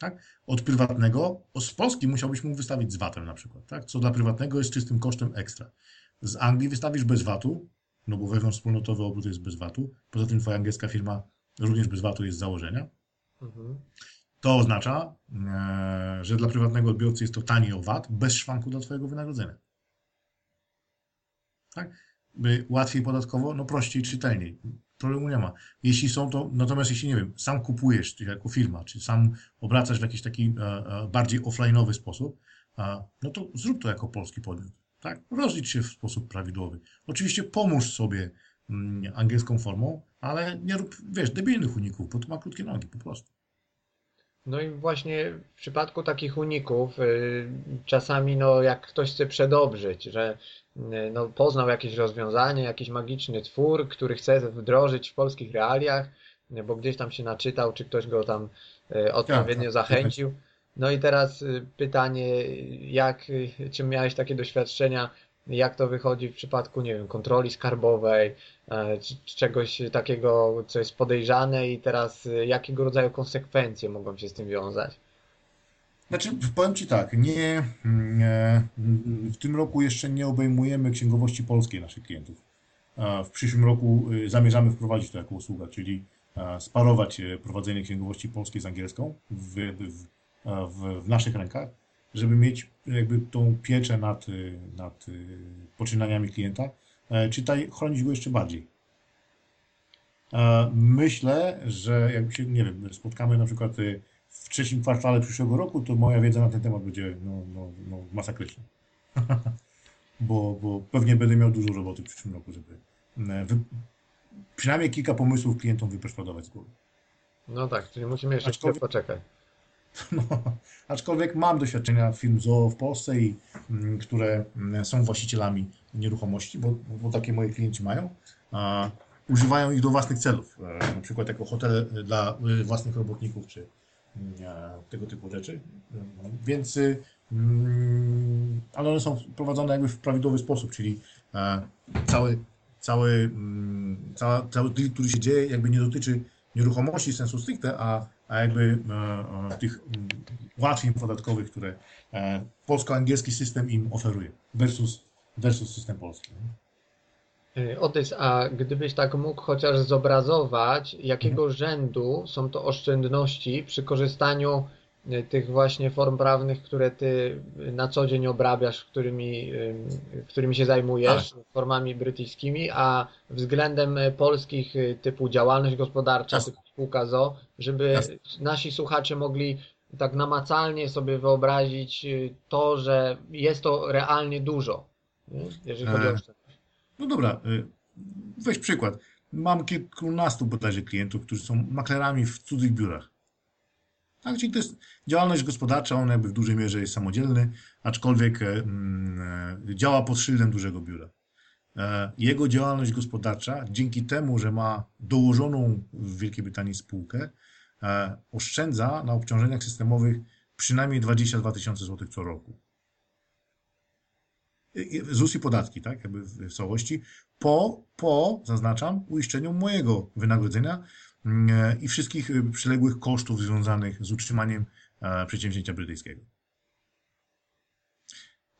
Tak? Od prywatnego, z Polski musiałbyś mu wystawić z VAT-em na przykład, tak? co dla prywatnego jest czystym kosztem ekstra. Z Anglii wystawisz bez VAT-u, no bo wewnątrzwspólnotowy obrót jest bez VAT-u. Poza tym twoja angielska firma również bez VAT-u jest z założenia. Mhm. To oznacza, e, że dla prywatnego odbiorcy jest to taniej o VAT, bez szwanku dla twojego wynagrodzenia. Tak? Łatwiej podatkowo, no prościej, czytelniej. Problemu nie ma. Jeśli są to, natomiast jeśli nie wiem, sam kupujesz jako firma, czy sam obracasz w jakiś taki e, e, bardziej offline'owy sposób, no to zrób to jako polski podmiot. Tak? Rozlicz się w sposób prawidłowy. Oczywiście pomóż sobie mm, angielską formą, ale nie rób, wiesz, debilnych uników, bo to ma krótkie nogi po prostu. No i właśnie w przypadku takich uników y, czasami no jak ktoś chce przedobrzyć, że y, no, poznał jakieś rozwiązanie, jakiś magiczny twór, który chce wdrożyć w polskich realiach, bo gdzieś tam się naczytał, czy ktoś go tam y, odpowiednio tak, tak, zachęcił. No i teraz y, pytanie, jak, czy miałeś takie doświadczenia, jak to wychodzi w przypadku, nie wiem, kontroli skarbowej, e, czy czegoś takiego, co jest podejrzane i teraz y, jakiego rodzaju konsekwencje mogą się z tym wiązać? Znaczy, powiem Ci tak, nie, nie, w tym roku jeszcze nie obejmujemy księgowości polskiej naszych klientów. e, w przyszłym roku y, zamierzamy wprowadzić to jako usługa, czyli e, sparować e, prowadzenie księgowości polskiej z angielską w, w, w, w naszych rękach, żeby mieć jakby tą pieczę nad, y, nad y, poczynaniami klienta, czytaj, chronić go jeszcze bardziej. Myślę, że jak się, nie wiem, spotkamy na przykład w trzecim kwartale przyszłego roku, to moja wiedza na ten temat będzie no, no, no masakryczna. [laughs] bo, bo pewnie będę miał dużo roboty w przyszłym roku, żeby wy, przynajmniej kilka pomysłów klientom wyperspektować z głowy. No tak, czyli musimy jeszcze aczkolwiek, poczekać. [laughs] No, aczkolwiek mam doświadczenia firm ZOO w Polsce, i, mm, które mm, są właścicielami nieruchomości, bo, bo takie moi klienci mają. A, używają ich do własnych celów, e, na przykład jako hotele dla e, własnych robotników, czy e, tego typu rzeczy. Więc Mm, ale one są prowadzone jakby w prawidłowy sposób, czyli e, cały, cały, mm, cały, cały deal, który się dzieje, jakby nie dotyczy nieruchomości sensu stricte, a, a jakby e, e, tych ułatwień podatkowych, które polsko-angielski system im oferuje versus, versus system polski. Odys, a gdybyś tak mógł chociaż zobrazować, jakiego mhm. rzędu są to oszczędności przy korzystaniu tych właśnie form prawnych, które ty na co dzień obrabiasz, którymi, którymi się zajmujesz, tak. formami brytyjskimi, a względem polskich y, typu działalność gospodarcza, typu spółka ZO, żeby Jasne. nasi słuchacze mogli tak namacalnie sobie wyobrazić y, to, że jest to realnie dużo, nie? jeżeli chodzi o e, oszczędność. No dobra, weź przykład. Mam kilkunastu bodajże klientów, którzy są maklerami w cudzych biurach. Tak, czyli to jest działalność gospodarcza, on jakby w dużej mierze jest samodzielny, aczkolwiek e, mm, e, działa pod szyldem dużego biura. E, jego działalność gospodarcza, dzięki temu, że ma dołożoną w Wielkiej Brytanii spółkę, oszczędza na obciążeniach systemowych przynajmniej 22 tysiące złotych co roku. ZUS i podatki, tak, jakby w całości, po, po, zaznaczam, uiszczeniu mojego wynagrodzenia, i wszystkich e, przyległych kosztów związanych z utrzymaniem e, przedsięwzięcia brytyjskiego.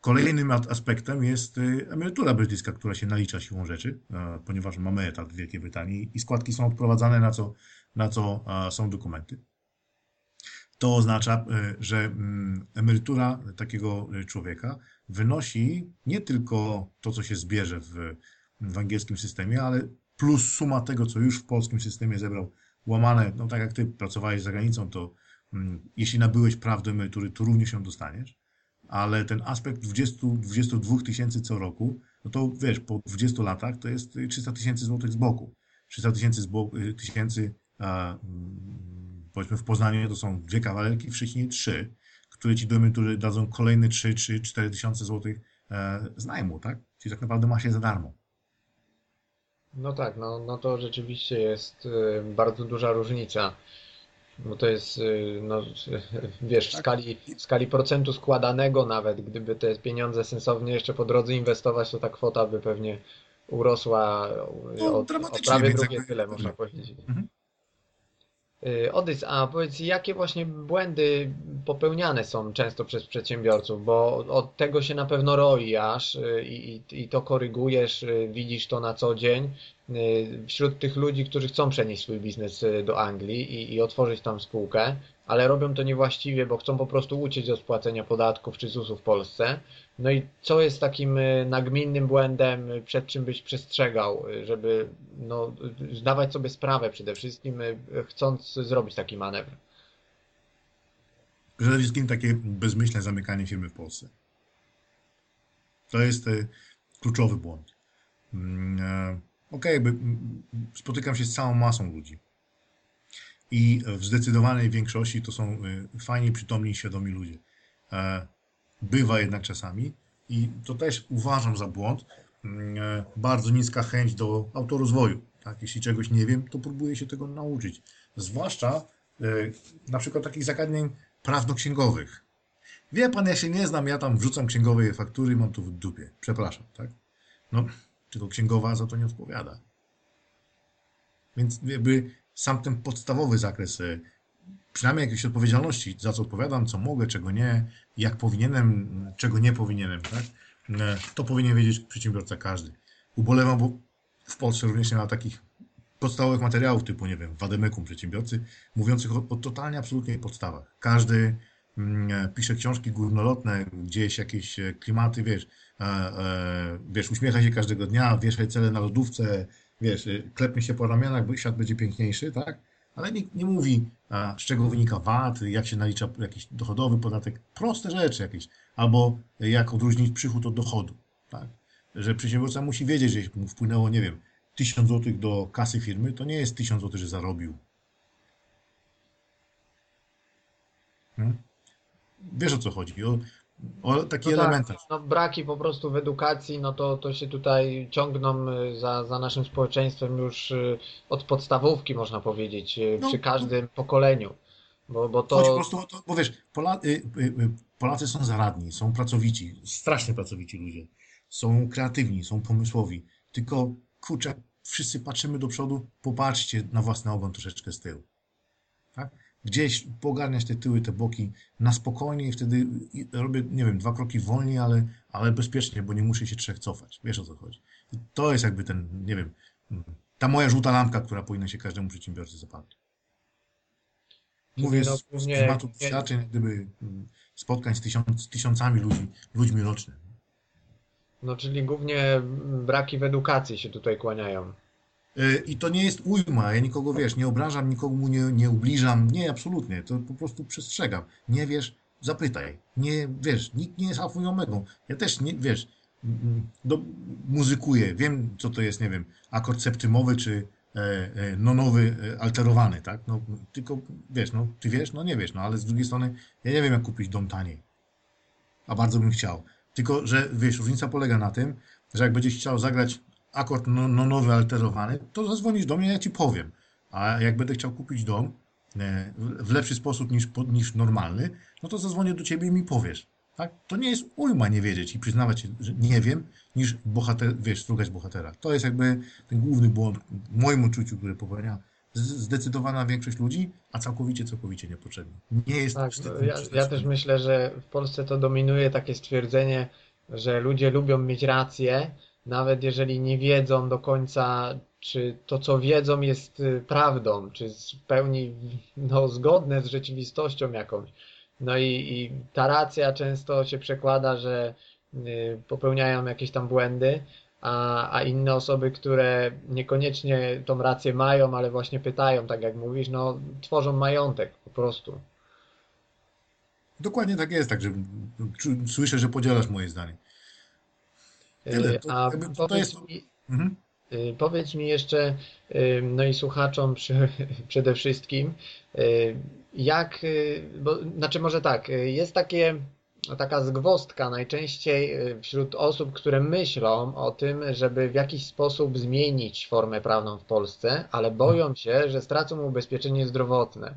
Kolejnym aspektem jest emerytura brytyjska, która się nalicza siłą rzeczy, ponieważ mamy etat w Wielkiej Brytanii i składki są odprowadzane, na co, na co są dokumenty. To oznacza, że mm, emerytura takiego człowieka wynosi nie tylko to, co się zbierze w, w angielskim systemie, ale plus suma tego, co już w polskim systemie zebrał, łamane, no tak jak ty pracowałeś za granicą, to mm, jeśli nabyłeś praw do emerytury, to również ją dostaniesz, ale ten aspekt 20, 22 tysięcy co roku, no to wiesz, po 20 latach to jest 300 tysięcy złotych z boku. 300 tysięcy y, tysięcy, mm, powiedzmy w Poznaniu to są dwie kawalerki, w Szczecinie trzy, które ci do emerytury dadzą kolejne 3 czy 4 tysiące złotych e, z najmu, tak? Czyli tak naprawdę masz je za darmo. No tak, no, no to rzeczywiście jest y, bardzo duża różnica. Bo to jest, y, no, [laughs] wiesz, w tak. skali, w skali procentu składanego nawet, gdyby te pieniądze sensownie jeszcze po drodze inwestować, to ta kwota by pewnie urosła no, o, o prawie drugie tyle, można powiedzieć. Mhm. Y, Odys, a powiedz, jakie właśnie błędy popełniane są często przez przedsiębiorców, bo od tego się na pewno roisz y, i, i to korygujesz, y, widzisz to na co dzień wśród tych ludzi, którzy chcą przenieść swój biznes do Anglii i, i otworzyć tam spółkę, ale robią to niewłaściwie, bo chcą po prostu uciec od płacenia podatków czy ZUS-u w Polsce. No i co jest takim y, nagminnym błędem, y, przed czym byś przestrzegał, y, żeby no, zdawać sobie sprawę przede wszystkim, chcąc zrobić taki manewr? Przede wszystkim takie bezmyślne zamykanie firmy w Polsce. To jest kluczowy błąd. Mm, e, okej, okay, spotykam się z całą masą ludzi. I w zdecydowanej większości to są fajni, przytomni, świadomi ludzie. E, bywa jednak czasami i to też uważam za błąd. Mm, e, bardzo niska chęć do autorozwoju. Tak? Jeśli czegoś nie wiem, to próbuję się tego nauczyć. Zwłaszcza e, na przykład takich zagadnień prawno-księgowych. Wie pan, ja się nie znam, ja tam wrzucam księgowe faktury mam to w dupie. Przepraszam, tak? No, tylko księgowa za to nie odpowiada. Więc jakby sam ten podstawowy zakres e, przynajmniej jakiejś odpowiedzialności, za co odpowiadam, co mogę, czego nie, jak powinienem, czego nie powinienem, tak? E, to powinien wiedzieć przedsiębiorca każdy. Ubolewam, bo w Polsce również nie ma takich podstawowych materiałów typu, nie wiem, wademekum przedsiębiorcy, mówiących o, o totalnie, absolutnie podstawach. Każdy mm, pisze książki górnolotne, gdzieś jakieś e, klimaty, wiesz, e, e, wiesz, uśmiecha się każdego dnia, wieszaj cele na lodówce, wiesz, e, klepnie się po ramionach, bo świat będzie piękniejszy, tak? Ale nikt nie mówi, z czego wynika VAT, jak się nalicza jakiś dochodowy podatek, proste rzeczy jakieś, albo jak odróżnić przychód od dochodu, tak? Że przedsiębiorca musi wiedzieć, że jeśli mu wpłynęło, nie wiem, 1000 zł do kasy firmy, to nie jest 1000 zł, że zarobił. Hmm? Wiesz o co chodzi? O, o taki No tak, elementarz. no braki po prostu w edukacji, no to, to się tutaj ciągną y, za, za naszym społeczeństwem już y, od podstawówki, można powiedzieć, y, No, przy każdym pokoleniu. Bo, bo Chodzi po to, prostu o to, bo wiesz, Pola, Polacy są zaradni, są pracowici, strasznie pracowici ludzie. Są kreatywni, są pomysłowi. Tylko, kurczę, wszyscy patrzymy do przodu, popatrzcie na własny ogon troszeczkę z tyłu. Tak? Gdzieś pogarniać te tyły, te boki na spokojnie i wtedy robię, nie wiem, dwa kroki wolniej, ale, ale bezpiecznie, bo nie muszę się trzech cofać. Wiesz o co chodzi. I to jest jakby ten, nie wiem, ta moja żółta lampka, która powinna się każdemu przedsiębiorcy zapalić. Mówię no, z, z tematu doświadczeń, gdyby mm, spotkań z, tysiąc, z tysiącami ludzi, ludźmi rocznie. no czyli głównie braki w edukacji się tutaj kłaniają. Y, I to nie jest ujma, ja nikogo, wiesz, nie obrażam, nikomu nie, nie ubliżam, nie, absolutnie, to po prostu przestrzegam. Nie wiesz, zapytaj. Nie, wiesz, nikt nie jest alfą. Ja też, nie, wiesz, do, muzykuję, wiem, co to jest, nie wiem, akord septymowy, czy e, e, nonowy, e, alterowany, tak? No, tylko, wiesz, no, ty wiesz, no nie wiesz, no, ale z drugiej strony, ja nie wiem, jak kupić dom taniej. A bardzo bym chciał. Tylko, że, wiesz, różnica polega na tym, że jak będziesz chciał zagrać akord no, no nowy, alterowany, to zadzwonisz do mnie, ja ci powiem. A jak będę chciał kupić dom e, w lepszy sposób niż, niż normalny, no to zadzwonię do ciebie i mi powiesz. Tak? To nie jest ujma nie wiedzieć i przyznawać się, że nie wiem, niż bohater, wiesz, szukać bohatera. To jest jakby ten główny błąd w moim odczuciu, który popełnia zdecydowana większość ludzi, a całkowicie, całkowicie niepotrzebnie. Nie jest Tak, no, ja, ja też myślę, że w Polsce to dominuje takie stwierdzenie, że ludzie lubią mieć rację, nawet jeżeli nie wiedzą do końca, czy to, co wiedzą, jest y, prawdą, czy w pełni no, zgodne z rzeczywistością jakąś. No i, i ta racja często się przekłada, że y, popełniają jakieś tam błędy, a, a inne osoby, które niekoniecznie tą rację mają, ale właśnie pytają, tak jak mówisz, no tworzą majątek po prostu. Dokładnie tak jest, także słyszę, że podzielasz moje zdanie. Tyle, to A to powiedz jest- mi, Mhm. y, powiedz mi jeszcze, y, no i słuchaczom przy, [laughs] przede wszystkim, jak, bo, znaczy może tak, jest takie, taka zgwostka najczęściej wśród osób, które myślą o tym, żeby w jakiś sposób zmienić formę prawną w Polsce, ale boją się, że stracą ubezpieczenie zdrowotne.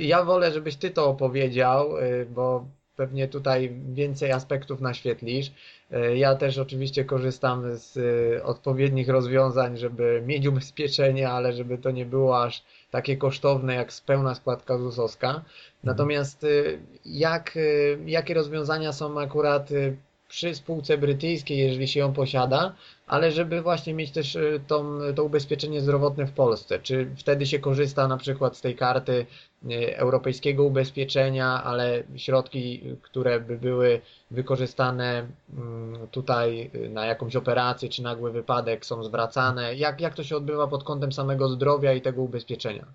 Ja wolę, żebyś ty to opowiedział, bo pewnie tutaj więcej aspektów naświetlisz. Y, Ja też oczywiście korzystam z y, odpowiednich rozwiązań, żeby mieć ubezpieczenie, ale żeby to nie było aż takie kosztowne jak pełna składka ZUS-owska. Natomiast y, jak, jakie rozwiązania są akurat przy spółce brytyjskiej, jeżeli się ją posiada, ale żeby właśnie mieć też y, tą, to ubezpieczenie zdrowotne w Polsce. Czy wtedy się korzysta na przykład z tej karty y, europejskiego ubezpieczenia, ale środki, które by były wykorzystane mm, tutaj y, na jakąś operację czy nagły wypadek są zwracane? Jak, jak to się odbywa pod kątem samego zdrowia i tego ubezpieczenia?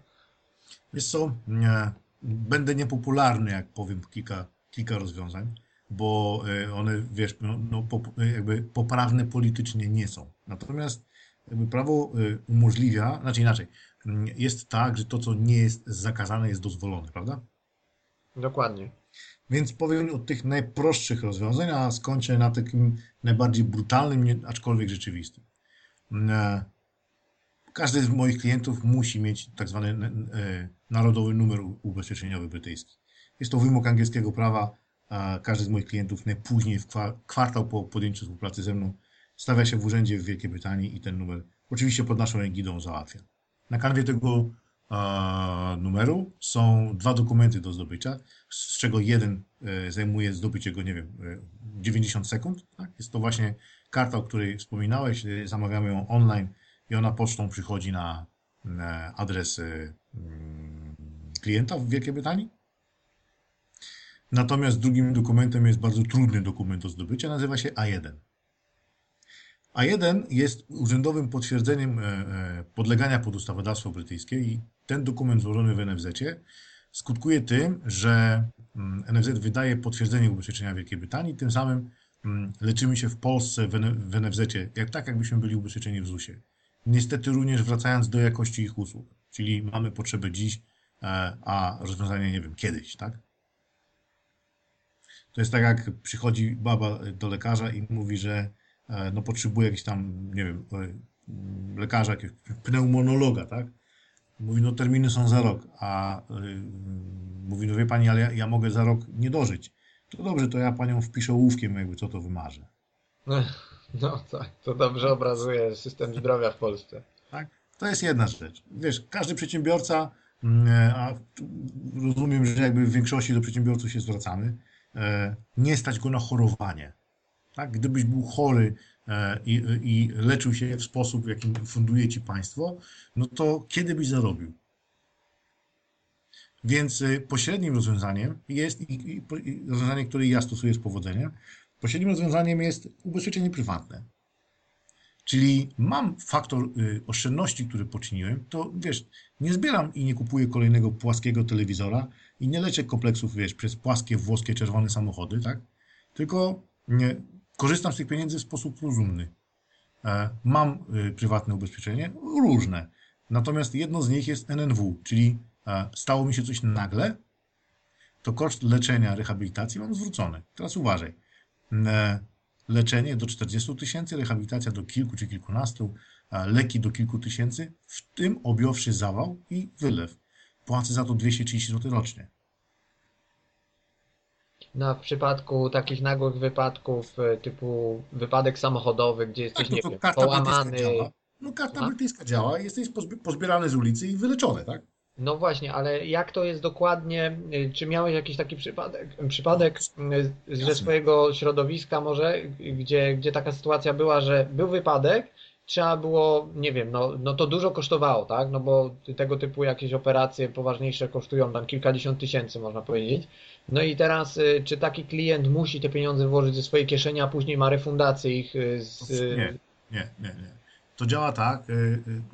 Wiesz co, nie, będę niepopularny, jak powiem kilka, kilka rozwiązań, bo e, one, wiesz, no, no, pop- jakby poprawne politycznie nie są. Natomiast jakby prawo e, umożliwia, znaczy inaczej, mm, jest tak, że to, co nie jest zakazane, jest dozwolone, prawda? Dokładnie. Więc powiem od tych najprostszych rozwiązań, a skończę na takim najbardziej brutalnym, aczkolwiek rzeczywistym. E, Każdy z moich klientów musi mieć tak zwany e, narodowy numer ubezpieczeniowy brytyjski. Jest to wymóg angielskiego prawa. Każdy z moich klientów najpóźniej w kwa- kwartał po podjęciu współpracy ze mną stawia się w urzędzie w Wielkiej Brytanii i ten numer oczywiście pod naszą egidą załatwia. Na kanwie tego e, numeru są dwa dokumenty do zdobycia, z czego jeden e, zajmuje zdobycie go, nie wiem, e, 90 sekund. Tak? Jest to właśnie karta, o której wspominałeś, y, zamawiamy ją online i ona pocztą przychodzi na e, adres y, mm, klienta w Wielkiej Brytanii. Natomiast drugim dokumentem jest bardzo trudny dokument do zdobycia, nazywa się A1. A1 jest urzędowym potwierdzeniem e, e, podlegania pod ustawodawstwo brytyjskie i ten dokument złożony w NFZ skutkuje tym, że mm, NFZ wydaje potwierdzenie ubezpieczenia Wielkiej Brytanii, tym samym mm, leczymy się w Polsce w NFZ jak tak, jakbyśmy byli ubezpieczeni w ZUS-ie. Niestety również wracając do jakości ich usług, czyli mamy potrzebę dziś, e, a rozwiązanie nie wiem, kiedyś, tak? To jest tak, jak przychodzi baba do lekarza i mówi, że e, no, potrzebuje jakiś tam, nie wiem, e, lekarza, jakiegoś pneumonologa, tak? Mówi, no terminy są za rok, a yy, mówi, no wie pani, ale ja, ja, mogę za rok nie dożyć. To dobrze, to ja panią wpiszę ołówkiem, jakby co to wymarzę. No, no tak, to dobrze obrazuje system zdrowia w Polsce. Tak, to jest jedna rzecz. Wiesz, każdy przedsiębiorca, a rozumiem, że jakby w większości do przedsiębiorców się zwracamy, E, nie stać go na chorowanie. Tak? Gdybyś był chory e, i, i leczył się w sposób, w jakim funduje ci państwo, no to kiedy byś zarobił? Więc e, pośrednim rozwiązaniem jest, i, i rozwiązanie, które ja stosuję z powodzeniem, pośrednim rozwiązaniem jest ubezpieczenie prywatne. Czyli mam faktor y, oszczędności, który poczyniłem, to wiesz, nie zbieram i nie kupuję kolejnego płaskiego telewizora i nie leczę kompleksów, wiesz, przez płaskie, włoskie, czerwone samochody, tak? Tylko nie, korzystam z tych pieniędzy w sposób rozumny. E, mam y, prywatne ubezpieczenie, różne. Natomiast jedno z nich jest NNW, czyli e, stało mi się coś nagle, to koszt leczenia, rehabilitacji mam zwrócony. Teraz uważaj. Leczenie do 40 tysięcy, rehabilitacja do kilku czy kilkunastu, leki do kilku tysięcy, w tym objąwszy zawał i wylew. Płacę za to 230 zł rocznie. No, w przypadku takich nagłych wypadków e, typu wypadek samochodowy, gdzie jesteś, tak, no nie wiem, połamany... No karta brytyjska działa, jesteś pozbierany z ulicy i wyleczony, tak? No właśnie, ale jak to jest dokładnie? Y, czy miałeś jakiś taki przypadek, przypadek y, ze swojego środowiska może, gdzie, gdzie taka sytuacja była, że był wypadek, trzeba było, nie wiem, no, no to dużo kosztowało, tak? No bo tego typu jakieś operacje poważniejsze kosztują tam kilkadziesiąt tysięcy, można powiedzieć. No i teraz, y, czy taki klient musi te pieniądze włożyć ze swojej kieszeni, a później ma refundację ich z... Nie, nie, nie, nie. To działa tak,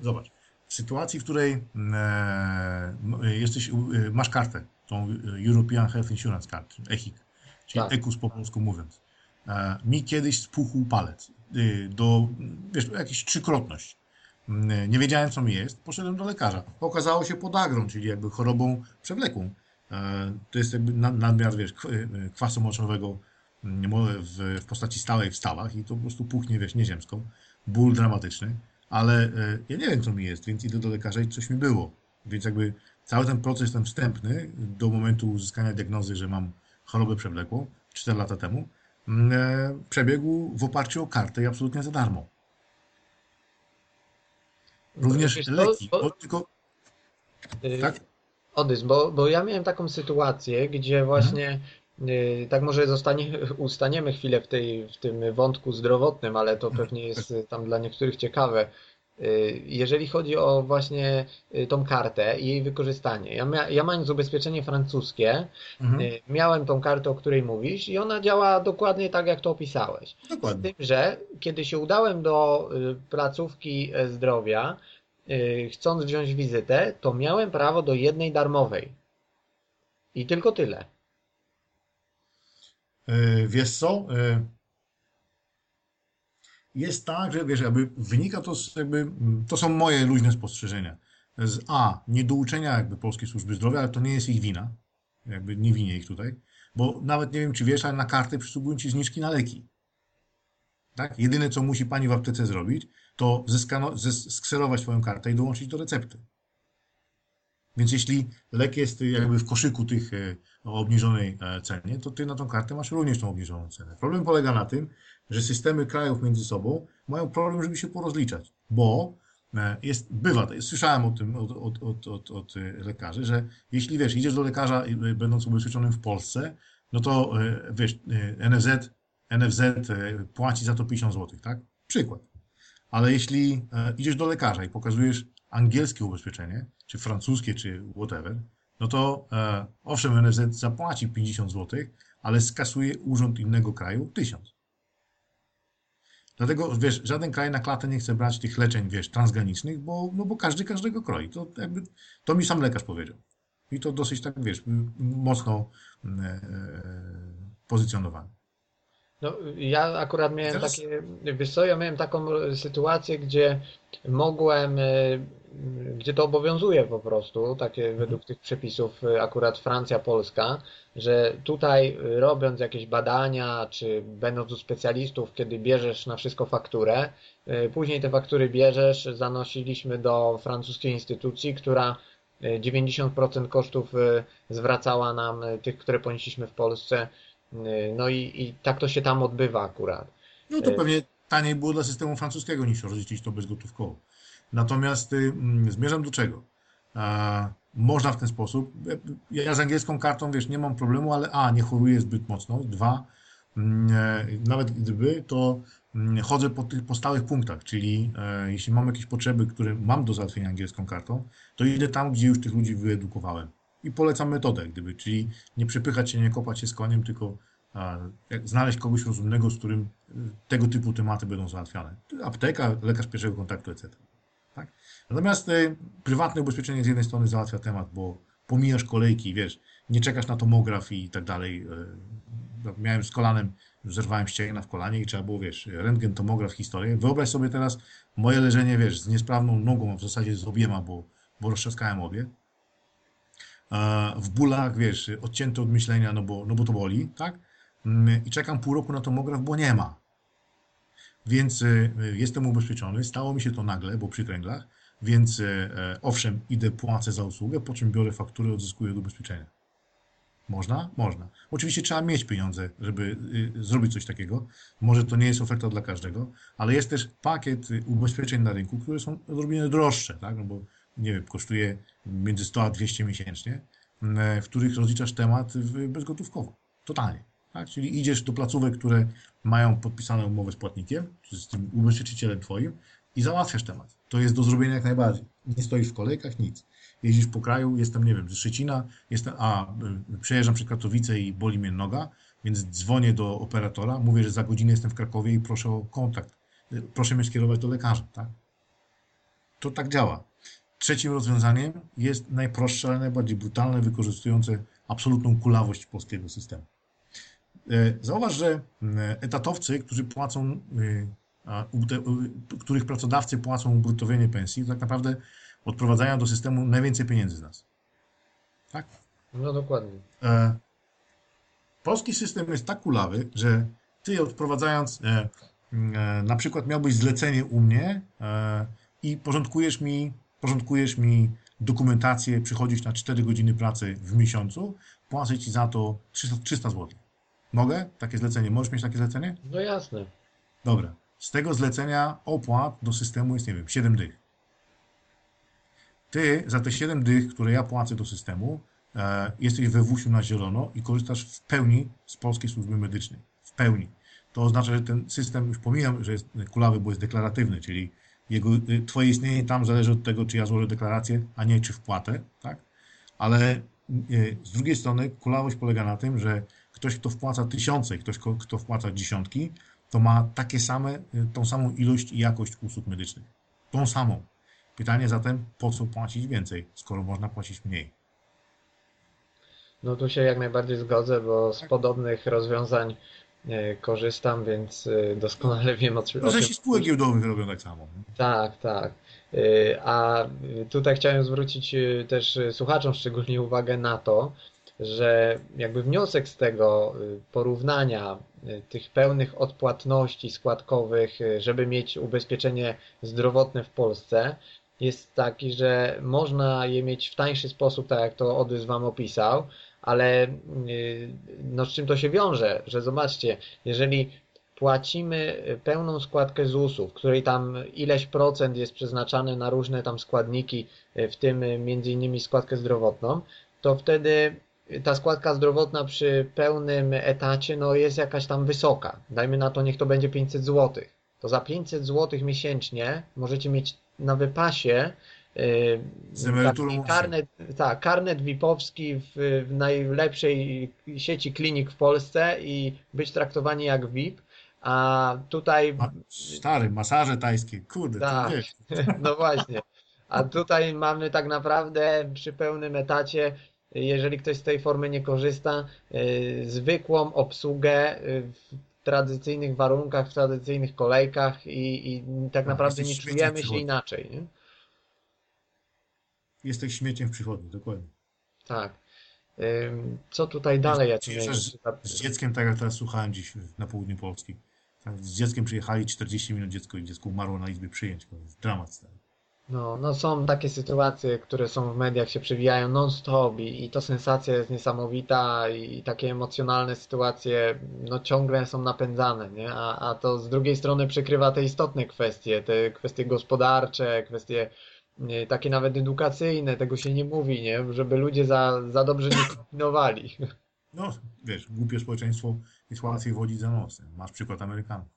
zobacz w sytuacji, w której e, jesteś, e, masz kartę, tą European Health Insurance Card, EHIC, czyli tak. EKUS po polsku mówiąc. E, mi kiedyś spuchł palec do, wiesz, jakiejś trzykrotność. Nie wiedziałem, co mi jest. Poszedłem do lekarza. Okazało się podagrą, czyli jakby chorobą przewlekłą. To jest jakby nadmiar, wiesz, kwasu moczowego w, w postaci stałej w stawach i to po prostu puchnie, wiesz, nieziemską. Ból dramatyczny ale e, ja nie wiem, co mi jest, więc idę do lekarza i coś mi było. Więc jakby cały ten proces ten wstępny do momentu uzyskania diagnozy, że mam chorobę przewlekłą 4 lata temu, mm, e, przebiegł w oparciu o kartę i absolutnie za darmo. Również Wiesz, leki, bo, tylko... Yy, tak? Odys, bo, bo ja miałem taką sytuację, gdzie właśnie mhm. Yy, tak może zostanie, [laughs] ustaniemy chwilę w, tej, w tym wątku zdrowotnym, ale to pewnie jest tam dla niektórych ciekawe. Yy, jeżeli chodzi o właśnie yy, tą kartę i jej wykorzystanie. Ja, mia, ja mając ubezpieczenie francuskie, mhm. miałem tą kartę, o której mówisz i ona działa dokładnie tak, jak to opisałeś. Dokładnie. Z tym, że kiedy się udałem do placówki zdrowia, chcąc wziąć wizytę, to miałem prawo do jednej darmowej. I tylko tyle. E, wiesz co? E, jest tak, że wiesz, jakby wynika to z jakby, to są moje luźne spostrzeżenia. Z A, niedouczenia jakby Polskiej Służby Zdrowia, ale to nie jest ich wina. Jakby nie winię ich tutaj. Bo nawet nie wiem, czy wiesz, ale na kartę przysługują ci zniżki na leki. Tak? Jedyne, co musi pani w aptece zrobić, to zeskano, skserować swoją kartę i dołączyć do recepty. Więc jeśli lek jest jakby w koszyku tych e, o obniżonej e, cenie, to ty na tą kartę masz również tą obniżoną cenę. Problem polega na tym, że systemy krajów między sobą mają problem, żeby się porozliczać, bo e, jest, bywa, słyszałem o tym od, od, od, od, od lekarzy, że jeśli wiesz, idziesz do lekarza będąc ubezpieczonym w Polsce, no to wiesz, NFZ NFZ płaci za to 50 zł, tak? Przykład. Ale jeśli idziesz do lekarza i pokazujesz angielskie ubezpieczenie, czy francuskie, czy whatever, no to e, owszem, NFZ zapłaci 50 zł, ale skasuje urząd innego kraju 1000. Dlatego, wiesz, żaden kraj na klatę nie chce brać tych leczeń, wiesz, transgranicznych, bo, no bo każdy każdego kroi. To, jakby, to mi sam lekarz powiedział. I to dosyć tak, wiesz, mocno e, e, pozycjonowany. No, ja akurat miałem Teraz- takie, wiesz co, ja miałem taką sytuację, gdzie mogłem, e, gdzie to obowiązuje po prostu, takie według tych przepisów, e, akurat Francja, Polska, że tutaj e, robiąc jakieś badania, czy będąc u specjalistów, kiedy bierzesz na wszystko fakturę, e, później te faktury bierzesz, zanosiliśmy do francuskiej instytucji, która e, 90% kosztów zwracała nam tych, które ponieśliśmy w Polsce. Y, No i, i tak to się tam odbywa akurat. No to pewnie taniej było dla systemu francuskiego niż rozliczyć to bezgotówkowo. Natomiast y, mm, zmierzam do czego? Można w ten sposób. Ja, z angielską kartą, wiesz, nie mam problemu, ale a, nie choruję zbyt mocno. Dwa, mm, e, nawet gdyby, to mm, chodzę po tych po stałych punktach, czyli e, jeśli mam jakieś potrzeby, które mam do załatwienia angielską kartą, to idę tam, gdzie już tych ludzi wyedukowałem. I polecam metodę, gdyby, czyli nie przepychać się, nie kopać się z koniem, tylko znaleźć kogoś rozumnego, z którym y, tego typu tematy będą załatwiane. Apteka, lekarz pierwszego kontaktu, etc. Tak? Natomiast y, prywatne ubezpieczenie z jednej strony załatwia temat, bo pomijasz kolejki, wiesz, nie czekasz na tomograf i tak dalej. Y, miałem z kolanem, zerwałem ścięgna w kolanie i trzeba było, wiesz, rentgen, tomograf, historię. Wyobraź sobie teraz moje leżenie, wiesz, z niesprawną nogą, w zasadzie z obiema, bo, bo obie. E, w bólach, wiesz, odcięty od myślenia, no bo, no bo to boli, tak? Mm, I czekam pół roku na tomograf, bo nie ma. Więc y, jestem ubezpieczony. Stało mi się to nagle, bo przy kręglach, więc e, owszem, idę, płacę za usługę, po czym biorę fakturę, odzyskuję od ubezpieczenia. Można? Można. Oczywiście trzeba mieć pieniądze, żeby y, zrobić coś takiego. Może to nie jest oferta dla każdego, ale jest też pakiet ubezpieczeń na rynku, które są odrobinę droższe, tak? No bo nie wiem, kosztuje między 100 a 200 miesięcznie, m, w których rozliczasz temat bezgotówkowo. Totalnie. Tak? Czyli idziesz do placówek, które mają podpisaną umowę z płatnikiem, czy z tym ubezpieczycielem twoim i załatwiasz temat. To jest do zrobienia jak najbardziej. Nie stoisz w kolejkach, nic. Jeździsz po kraju, jestem, nie wiem, ze Szczecina, jestem, a y, przejeżdżam przez Katowice i boli mnie noga, więc dzwonię do operatora, mówię, że za godzinę jestem w Krakowie i proszę o kontakt. Y, Proszę mnie skierować do lekarza, tak? To tak działa. Trzecim rozwiązaniem jest najprostsze, ale najbardziej brutalne, wykorzystujące absolutną kulawość polskiego systemu. E, Zauważ, że m, etatowcy, którzy płacą, y, których pracodawcy płacą ubruttowienie pensji, tak naprawdę odprowadzają do systemu najwięcej pieniędzy z nas. Tak? No dokładnie. E, Polski system jest tak kulawy, że ty odprowadzając, e, e, na przykład miałbyś zlecenie u mnie e, i porządkujesz mi, porządkujesz mi dokumentację, przychodzisz na 4 godziny pracy w miesiącu, płacę ci za to 300, 300 zł. Mogę? Takie zlecenie. Możesz mieć takie zlecenie? No jasne. Dobra. Z tego zlecenia opłat do systemu jest, nie wiem, 7 dych. Ty za te 7 dych, które ja płacę do systemu, e, jesteś we WUS-u na zielono i korzystasz w pełni z Polskiej Służby Medycznej. W pełni. To oznacza, że ten system, już pomijam, że jest kulawy, bo jest deklaratywny, czyli jego, y, twoje istnienie tam zależy od tego, czy ja złożę deklarację, a nie czy wpłatę, tak? Ale y, z drugiej strony kulawość polega na tym, że ktoś, kto wpłaca tysiące i ktoś, kto wpłaca dziesiątki, to ma takie same, y, tą samą ilość i jakość usług medycznych. Tą samą. Pytanie zatem, po co płacić więcej, skoro można płacić mniej? No tu się jak najbardziej zgodzę, bo z podobnych rozwiązań e, korzystam, więc e, doskonale [laughs] wiem o czym. No, że się spółek giełdowych robią tak samo. Tak, tak. Y, A y, tutaj chciałem zwrócić y, też y, słuchaczom szczególnie uwagę na to, że jakby wniosek z tego y, porównania y, tych pełnych odpłatności składkowych, y, żeby mieć ubezpieczenie zdrowotne w Polsce, jest taki, że można je mieć w tańszy sposób, tak jak to Odys Wam opisał, ale no z czym to się wiąże? Że zobaczcie, jeżeli płacimy pełną składkę ZUS-u, w której tam ileś procent jest przeznaczany na różne tam składniki, w tym między innymi składkę zdrowotną, to wtedy ta składka zdrowotna przy pełnym etacie no jest jakaś tam wysoka. Dajmy na to, niech to będzie 500 zł. To za 500 zł miesięcznie możecie mieć na wypasie Z emeryturą taki łącznie. karnet, tak, karnet VIP-owski w, w najlepszej sieci klinik w Polsce i być traktowani jak VIP. A tutaj stary, masaże tajskie, kurde, Tak. [laughs] No właśnie. A tutaj mamy tak naprawdę przy pełnym etacie, jeżeli ktoś z tej formy nie korzysta, yy, zwykłą obsługę yy, w tradycyjnych warunkach, w tradycyjnych kolejkach i, i tak No, naprawdę nie jesteś śmieciem czujemy się inaczej. Nie? Jesteś śmieciem w przychodni, dokładnie. Tak. Co tutaj dalej? Ja przypadki. Z dzieckiem, tak jak teraz słuchałem dziś na południu Polski. Tak, Z dzieckiem przyjechali 40 minut dziecko i dziecko umarło na izbie przyjęć. Dramat. Stary. No, no są takie sytuacje, które są w mediach, się przewijają non-stop i, i to sensacja jest niesamowita i takie emocjonalne sytuacje no ciągle są napędzane, nie? A, a to z drugiej strony przykrywa te istotne kwestie, te kwestie gospodarcze, kwestie nie, takie nawet edukacyjne, tego się nie mówi, nie? Żeby ludzie za, za dobrze nie kombinowali. No, wiesz, głupie społeczeństwo jest łatwiej wodzić za nosem. Masz przykład Amerykanów.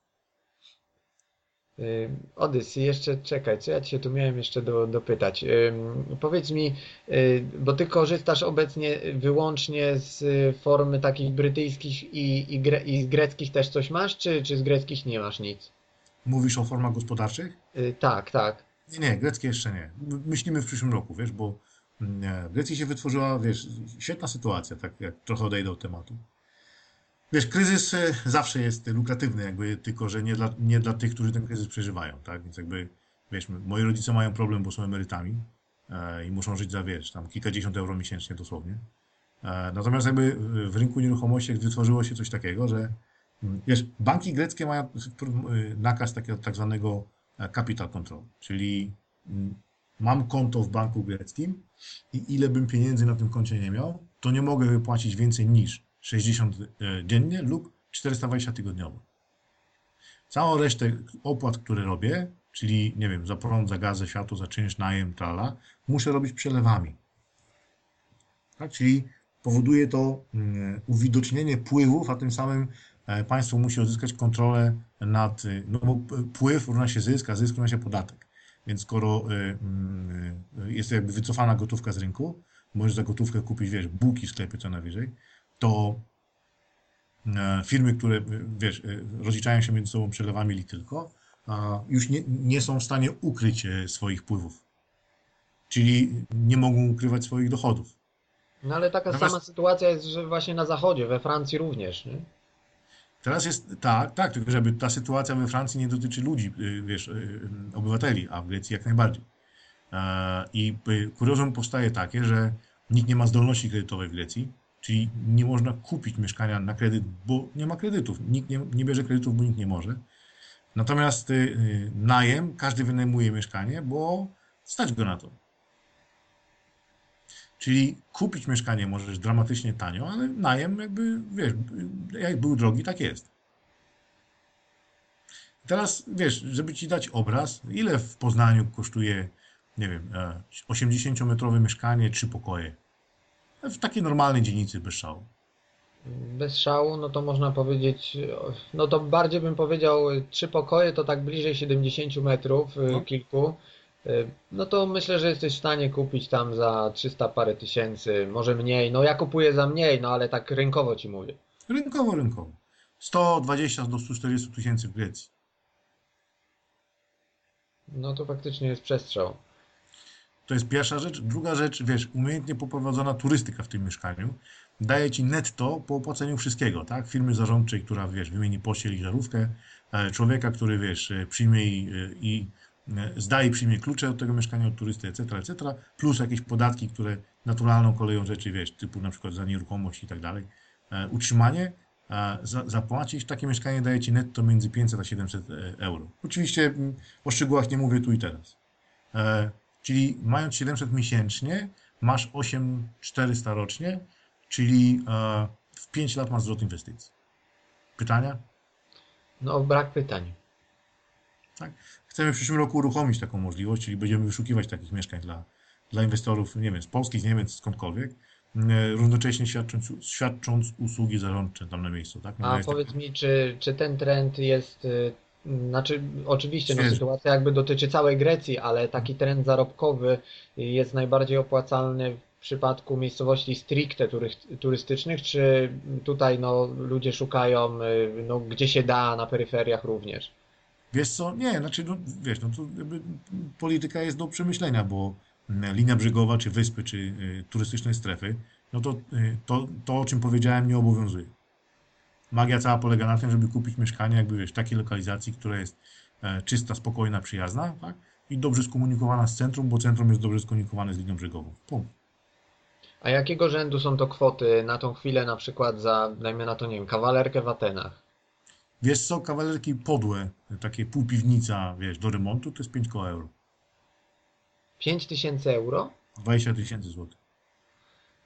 Ym, Odyssey, jeszcze czekaj, co ja Cię tu miałem jeszcze do, dopytać. Powiedz mi, y, bo Ty korzystasz obecnie wyłącznie z y, formy takich brytyjskich i, i, gre, i z greckich też coś masz, czy, czy z greckich nie masz nic? Mówisz o formach gospodarczych? Y, Tak, tak. Nie, nie, greckie jeszcze nie. My- Myślimy w przyszłym roku, wiesz, bo mm, w Grecji się wytworzyła, wiesz, świetna sytuacja, tak jak trochę odejdę od tematu. Wiesz, kryzys e, zawsze jest lukratywny, jakby, tylko że nie dla, nie dla tych, którzy ten kryzys przeżywają, tak? Więc jakby, wiesz, moi rodzice mają problem, bo są emerytami e, i muszą żyć za, wiesz, tam kilkadziesiąt euro miesięcznie dosłownie. E, natomiast jakby w rynku nieruchomości wytworzyło się coś takiego, że wiesz, banki greckie mają y, nakaz takiego tak zwanego e, capital control, czyli mam konto w banku greckim i ile bym pieniędzy na tym koncie nie miał, to nie mogę wypłacić więcej niż 60 e, dziennie lub 420 tygodniowo. Całą resztę opłat, które robię, czyli nie wiem, za prąd, za gaz, za światło, za czynsz, najem, trala, muszę robić przelewami. Tak? Czyli powoduje to mm, uwidocznienie wpływów, a tym samym e, państwo musi odzyskać kontrolę nad, y, no bo p- wpływ równa się zysk, a zysk równa się podatek. Więc skoro y, mm, y, jest jakby wycofana gotówka z rynku, możesz za gotówkę kupić, wiesz, bułki w sklepie co najwyżej, to e, firmy, które, y, wiesz, y, rozliczają się między sobą przelewami li tylko, już nie, nie są w stanie ukryć e, swoich wpływów. Czyli nie mogą ukrywać swoich dochodów. No ale taka Natomiast- sama sytuacja jest, że właśnie na zachodzie, we Francji również, nie? Teraz jest tak, tak, tylko żeby ta sytuacja we Francji nie dotyczy ludzi, wiesz, obywateli, a w Grecji jak najbardziej. E, I kuriozum powstaje takie, że nikt nie ma zdolności kredytowej w Grecji, czyli nie można kupić mieszkania na kredyt, bo nie ma kredytów. Nikt nie, nie bierze kredytów, bo nikt nie może. Natomiast y, y, najem, każdy wynajmuje mieszkanie, bo stać go na to. Czyli kupić mieszkanie możesz dramatycznie tanio, ale najem jakby, wiesz, jak był drogi, tak jest. Teraz, wiesz, żeby ci dać obraz, ile w Poznaniu kosztuje, nie wiem, e, 80-metrowe mieszkanie, trzy pokoje? W takiej normalnej dzielnicy bez szału. Bez szału, no to można powiedzieć, no to bardziej bym powiedział trzy pokoje, to tak bliżej 70 metrów, y, No. kilku. Y, No to myślę, że jesteś w stanie kupić tam za 300 parę tysięcy, może mniej. No ja kupuję za mniej, no ale tak rynkowo ci mówię. Rynkowo, rynkowo. 120 do 140 tysięcy w Grecji. No to faktycznie jest przestrzał. To jest pierwsza rzecz. Druga rzecz, wiesz, umiejętnie poprowadzona turystyka w tym mieszkaniu daje ci netto po opłaceniu wszystkiego, tak? Firmy zarządczej, która, wiesz, wymieni pościel i żarówkę, e, człowieka, który, wiesz, e, przyjmie i, e, i zdaje i przyjmie klucze od tego mieszkania od turysty, etc., etc., plus jakieś podatki, które naturalną koleją rzeczy, wiesz, typu na przykład za nieruchomość i tak dalej, utrzymanie, za, zapłacić, takie mieszkanie daje ci netto między 500 a 700 e, euro. Oczywiście mm, o szczegółach nie mówię tu i teraz. Czyli mając 700 miesięcznie, masz 8400 rocznie, czyli e, w 5 lat masz zwrot inwestycji. Pytania? No brak pytań. Tak? Chcemy w przyszłym roku uruchomić taką możliwość, czyli będziemy wyszukiwać takich mieszkań dla, dla inwestorów, nie wiem, z Polski, z Niemiec, skądkolwiek. e, równocześnie świadcząc, świadcząc usługi zarządcze tam na miejscu, tak? No, A powiedz mi, czy, czy ten trend jest, y, znaczy oczywiście no, sytuacja jakby dotyczy całej Grecji, ale taki trend zarobkowy jest najbardziej opłacalny w przypadku miejscowości stricte turystycznych, czy tutaj no, ludzie szukają y, no, gdzie się da, na peryferiach również? Wiesz co? Nie, znaczy, no, wiesz, no to polityka jest do przemyślenia, bo mm, linia brzegowa, czy wyspy, czy y, turystyczne strefy, no to, y, to to, o czym powiedziałem, nie obowiązuje. Magia cała polega na tym, żeby kupić mieszkanie, jakby wiesz, w takiej lokalizacji, która jest e, czysta, spokojna, przyjazna, tak? I dobrze skomunikowana z centrum, bo centrum jest dobrze skomunikowane z linią brzegową. Punkt. A jakiego rzędu są to kwoty na tą chwilę, na przykład za, dajmy na to, nie wiem, kawalerkę w Atenach? Wiesz co, kawalerki podłe, takie półpiwnica, wiesz, do remontu, to jest 5 koła euro. 5 tysięcy euro? 20 tysięcy złotych.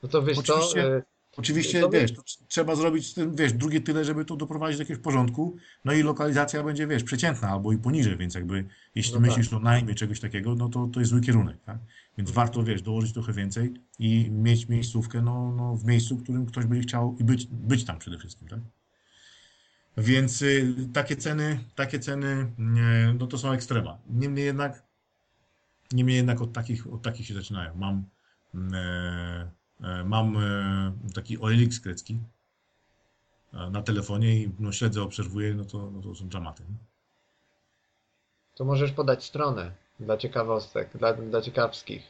No to wiesz co, Oczywiście- y, Oczywiście, To wiesz, to tr- trzeba zrobić z tym, wiesz, drugie tyle, żeby to doprowadzić do jakiegoś porządku, no i lokalizacja będzie, wiesz, przeciętna albo i poniżej, więc jakby, jeśli No myślisz o najmie czegoś takiego, no to, to jest zły kierunek, tak? Więc warto, wiesz, dołożyć trochę więcej i mieć miejscówkę, no, no w miejscu, w którym ktoś będzie chciał i być, być tam przede wszystkim, tak? Więc y, takie ceny, takie ceny, no to są ekstrema. Niemniej jednak, niemniej jednak od takich, od takich się zaczynają. Mam, mm, e, mam e, taki OLX grecki e, na telefonie i no, śledzę, obserwuję, no to, no to są dramaty. nie? to możesz podać stronę dla ciekawostek, dla, dla ciekawskich.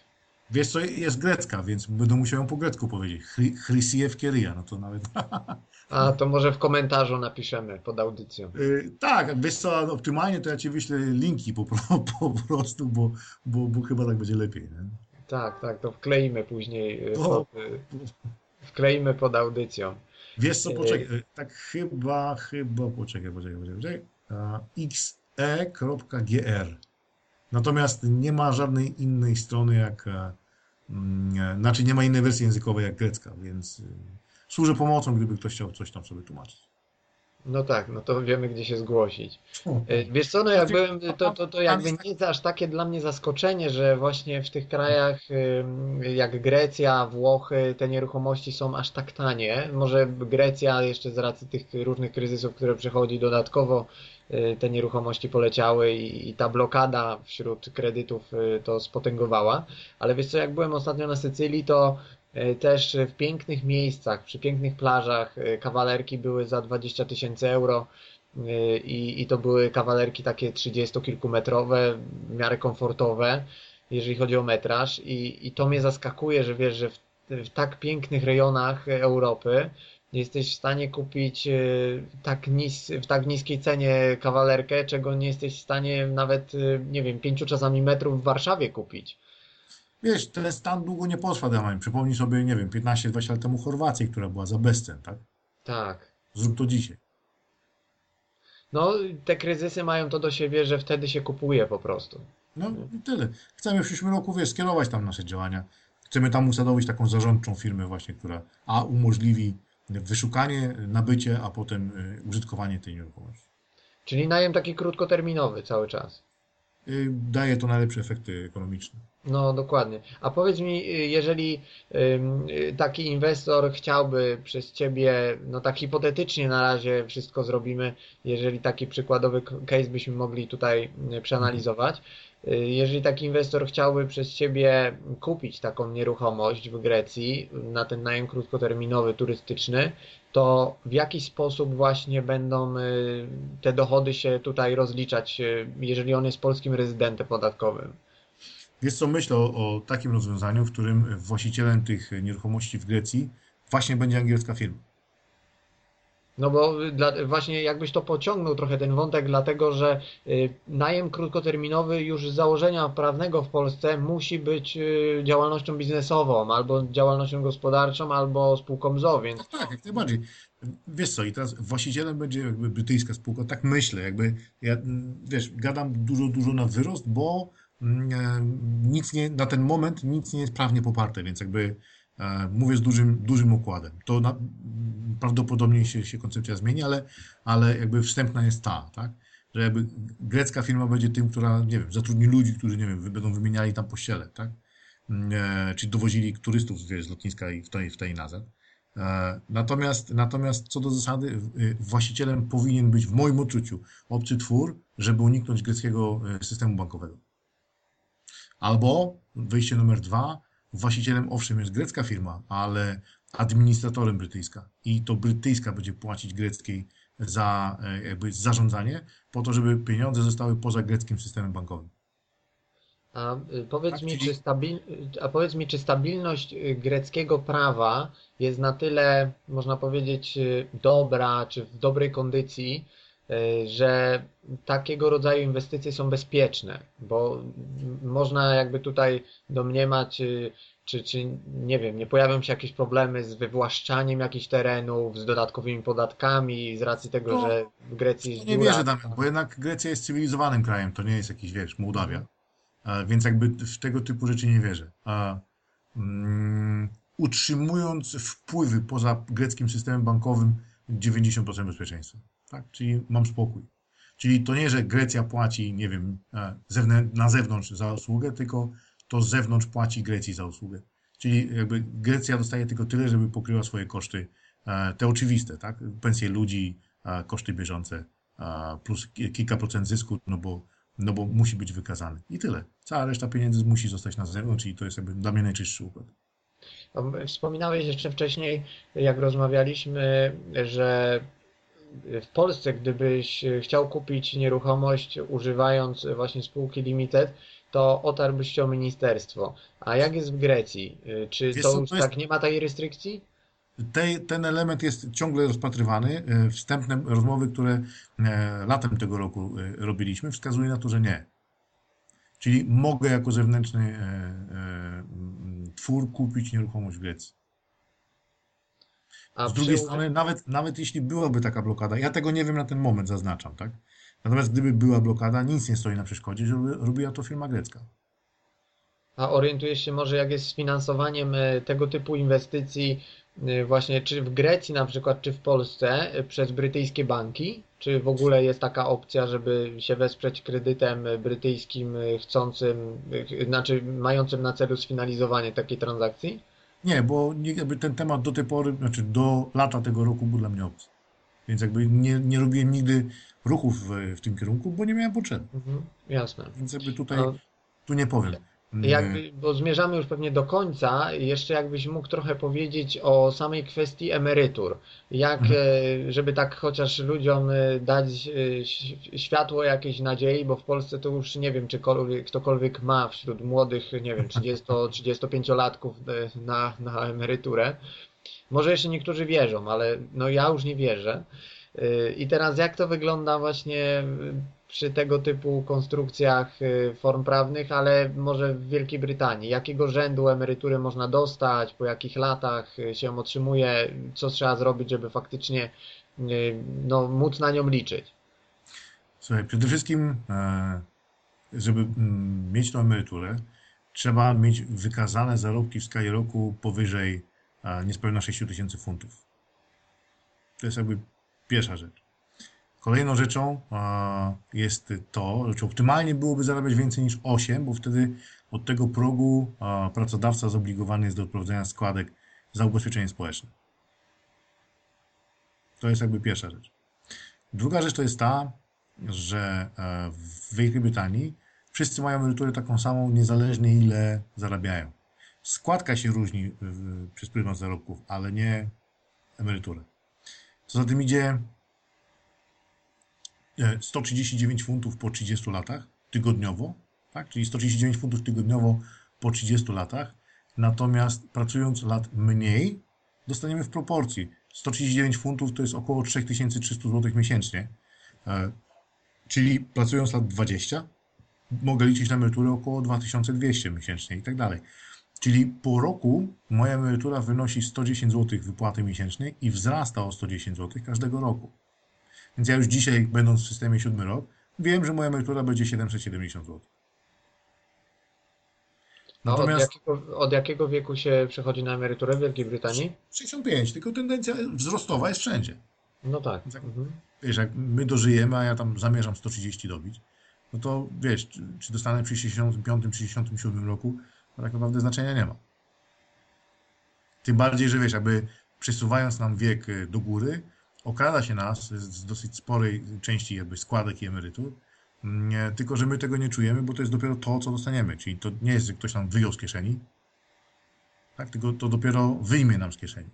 Wiesz co, jest grecka, więc będę musiał ją po grecku powiedzieć. Chry- Chrysiew Kieria, no to nawet... A to może w komentarzu napiszemy pod audycją. Y, Tak, wiesz co, optymalnie to ja ci wyślę linki po, pro- po prostu, bo, bo, bo chyba tak będzie lepiej. Nie? Tak, tak, to wkleimy później, y, O. pod, y, wkleimy pod audycją. Wiesz co, poczekaj, y, tak chyba, chyba, poczekaj, poczekaj, poczekaj, poczekaj. Xe.gr. Natomiast nie ma żadnej innej strony jak, e, mm, e, znaczy nie ma innej wersji językowej jak grecka, więc y, służę pomocą, gdyby ktoś chciał coś tam sobie tłumaczyć. No tak, no to wiemy gdzie się zgłosić. O, Y, Wiesz co, no jak byłem, to, to, to jakby tak- nie jest aż takie dla mnie zaskoczenie, że właśnie w tych krajach jak Grecja, Włochy, te nieruchomości są aż tak tanie. Może Grecja jeszcze z racji tych różnych kryzysów, które przechodzi dodatkowo, y, te nieruchomości poleciały i, i ta blokada wśród kredytów y, to spotęgowała. Ale wiesz co, jak byłem ostatnio na Sycylii, to też w pięknych miejscach, przy pięknych plażach y, kawalerki były za 20 tysięcy euro. Y, I, I to były kawalerki takie 30-kilkumetrowe, w miarę komfortowe, jeżeli chodzi o metraż. I, i to mnie zaskakuje, że wiesz, że w, w tak pięknych rejonach Europy jesteś w stanie kupić tak nis, w tak niskiej cenie kawalerkę, czego nie jesteś w stanie nawet, nie wiem, pięciu czasami metrów w Warszawie kupić. Wiesz, ten stan długo nie potrwa, Damian. Przypomnij sobie, nie wiem, 15-20 lat temu Chorwację, która była za bezcen, tak? Tak. Zrób to dzisiaj. No, te kryzysy mają to do siebie, że wtedy się kupuje po prostu. No i tyle. Chcemy w przyszłym roku, wiesz, skierować tam nasze działania. Chcemy tam usadowić taką zarządczą firmę właśnie, która a umożliwi wyszukanie, nabycie, a potem y, użytkowanie tej nieruchomości. Czyli najem taki krótkoterminowy cały czas. Y, Daje to najlepsze efekty ekonomiczne. No, dokładnie. A powiedz mi, y, jeżeli y, taki inwestor chciałby przez ciebie, no tak hipotetycznie na razie wszystko zrobimy, jeżeli taki przykładowy case byśmy mogli tutaj y, przeanalizować, jeżeli taki inwestor chciałby przez ciebie kupić taką nieruchomość w Grecji na ten najem krótkoterminowy, turystyczny, to w jaki sposób właśnie będą te dochody się tutaj rozliczać, jeżeli on jest polskim rezydentem podatkowym? Wiesz co, myślę o, o takim rozwiązaniu, w którym właścicielem tych nieruchomości w Grecji właśnie będzie angielska firma. No bo dla, właśnie jakbyś to pociągnął trochę ten wątek, dlatego że y, najem krótkoterminowy już z założenia prawnego w Polsce musi być y, działalnością biznesową, albo działalnością gospodarczą, albo spółką ZOO, więc Tak, jak najbardziej. Wiesz co, i teraz właścicielem będzie jakby brytyjska spółka, tak myślę, jakby ja, mm, wiesz, gadam dużo, dużo na wyrost, bo nic nie, na ten moment nic nie jest prawnie poparte, więc jakby e, mówię z dużym, dużym układem. To na, prawdopodobnie się, się koncepcja zmieni, ale, ale jakby wstępna jest ta, tak? Że jakby grecka firma będzie tym, która, nie wiem, zatrudni ludzi, którzy, nie wiem, będą wymieniali tam pościele, tak? e, czyli dowozili turystów z lotniska i w tej, w tej nazad. E, Natomiast, natomiast co do zasady, y, właścicielem powinien być w moim odczuciu obcy twór, żeby uniknąć greckiego e, systemu bankowego. Albo wyjście numer dwa, właścicielem owszem jest grecka firma, ale administratorem brytyjska i to brytyjska będzie płacić greckiej za e, jakby zarządzanie po to, żeby pieniądze zostały poza greckim systemem bankowym. A y, powiedz Tak, mi, czyli- czy stabil... A powiedz mi, czy stabilność y, greckiego prawa jest na tyle, można powiedzieć, y, dobra, czy w dobrej kondycji, y, że takiego rodzaju inwestycje są bezpieczne? Bo można jakby tutaj domniemać, y, czy, czy nie wiem, nie pojawią się jakieś problemy z wywłaszczaniem jakichś terenów, z dodatkowymi podatkami, z racji tego, No, że w Grecji jest Nie dziura. wierzę, Damian, bo jednak Grecja jest cywilizowanym krajem, to nie jest jakiś, wiesz, Mołdawia, E, więc jakby w tego typu rzeczy nie wierzę. A, mm, utrzymując wpływy poza greckim systemem bankowym 90% bezpieczeństwa, tak? Czyli mam spokój. Czyli to nie, że Grecja płaci, nie wiem, e, na zewnątrz za usługę, tylko to z zewnątrz płaci Grecji za usługę. Czyli jakby Grecja dostaje tylko tyle, żeby pokryła swoje koszty, e, te oczywiste, tak? Pensje ludzi, e, koszty bieżące, plus ki- kilka procent zysku, no bo, no bo musi być wykazany. I tyle. Cała reszta pieniędzy musi zostać na zewnątrz i to jest jakby dla mnie najczystszy układ. Wspominałeś jeszcze wcześniej, jak rozmawialiśmy, że w Polsce, gdybyś chciał kupić nieruchomość używając właśnie spółki limited, to otarłbyś się o ministerstwo. A jak jest w Grecji? Czy Wiesz to już tak nie ma tej restrykcji? Te, ten element jest ciągle rozpatrywany. E, Wstępne rozmowy, które e, latem tego roku e, robiliśmy, wskazują na to, że nie. Czyli mogę jako zewnętrzny e, e, twór kupić nieruchomość w Grecji. A Z drugiej przy- strony, nawet, nawet jeśli byłaby taka blokada, ja tego nie wiem na ten moment, zaznaczam, tak? Natomiast gdyby była blokada, nic nie stoi na przeszkodzie, żeby robiła to firma grecka. A orientujesz się może, jak jest z finansowaniem e, tego typu inwestycji, e, właśnie czy w Grecji na przykład, czy w Polsce e, przez brytyjskie banki? Czy w ogóle jest taka opcja, żeby się wesprzeć kredytem brytyjskim chcącym, znaczy mającym na celu sfinalizowanie takiej transakcji? Nie, bo nie, jakby ten temat do tej pory, znaczy do lata tego roku był dla mnie obcy. Więc jakby nie, nie robiłem nigdy ruchów w, w tym kierunku, bo nie miałem potrzeby. Mhm, jasne. Więc jakby tutaj, A tu nie powiem. Jakby, bo zmierzamy już pewnie do końca, jeszcze jakbyś mógł trochę powiedzieć o samej kwestii emerytur. Jak, Mhm. e, żeby tak chociaż ludziom e, dać e, światło jakiejś nadziei, bo w Polsce to już nie wiem, czy kolwiek- ktokolwiek ma wśród młodych, nie wiem, 30-35-latków [laughs] e, na, na emeryturę. Może jeszcze niektórzy wierzą, ale no ja już nie wierzę. I teraz jak to wygląda właśnie przy tego typu konstrukcjach y, form prawnych, ale może w Wielkiej Brytanii? Jakiego rzędu emerytury można dostać, po jakich latach y, się otrzymuje, co trzeba zrobić, żeby faktycznie y, no, móc na nią liczyć? Słuchaj, przede wszystkim, e, żeby mm, mieć tą emeryturę, trzeba mieć wykazane zarobki w skali roku powyżej niespełna 6 tysięcy funtów. To jest jakby pierwsza rzecz. Kolejną rzeczą e, jest to, że optymalnie byłoby zarabiać więcej niż 8, bo wtedy od tego progu e, pracodawca zobligowany jest do odprowadzenia składek za ubezpieczenie społeczne. To jest jakby pierwsza rzecz. Druga rzecz to jest ta, że e, w Wielkiej Brytanii wszyscy mają emeryturę taką samą, niezależnie ile zarabiają. Składka się różni przez pryzmat zarobków, ale nie emeryturę. Co za tym idzie 139 funtów po 30 latach tygodniowo, tak? czyli 139 funtów tygodniowo po 30 latach, natomiast pracując lat mniej, dostaniemy w proporcji. 139 funtów to jest około 3300 zł miesięcznie, E, czyli pracując lat 20, mogę liczyć na emeryturę około 2200 miesięcznie i tak dalej. Czyli po roku moja emerytura wynosi 110 zł wypłaty miesięcznej i wzrasta o 110 zł każdego roku. Więc ja już dzisiaj, będąc w systemie 7 rok, wiem, że moja emerytura będzie 770 zł. Od Natomiast jakiego, od jakiego wieku się przechodzi na emeryturę w Wielkiej Brytanii? 65, tylko tendencja wzrostowa jest wszędzie. No tak. Tak. Mhm. Wiesz, jak my dożyjemy, a ja tam zamierzam 130 dobić, no to wiesz, czy, czy dostanę przy 65, 67 roku tak naprawdę znaczenia nie ma. Tym bardziej, że wiesz, jakby przesuwając nam wiek y, do góry, okrada się nas z dosyć sporej części jakby składek i emerytur, nie, tylko że my tego nie czujemy, bo to jest dopiero to, co dostaniemy. Czyli to nie jest, że ktoś nam wyjął z kieszeni, tak? tylko to dopiero wyjmie nam z kieszeni.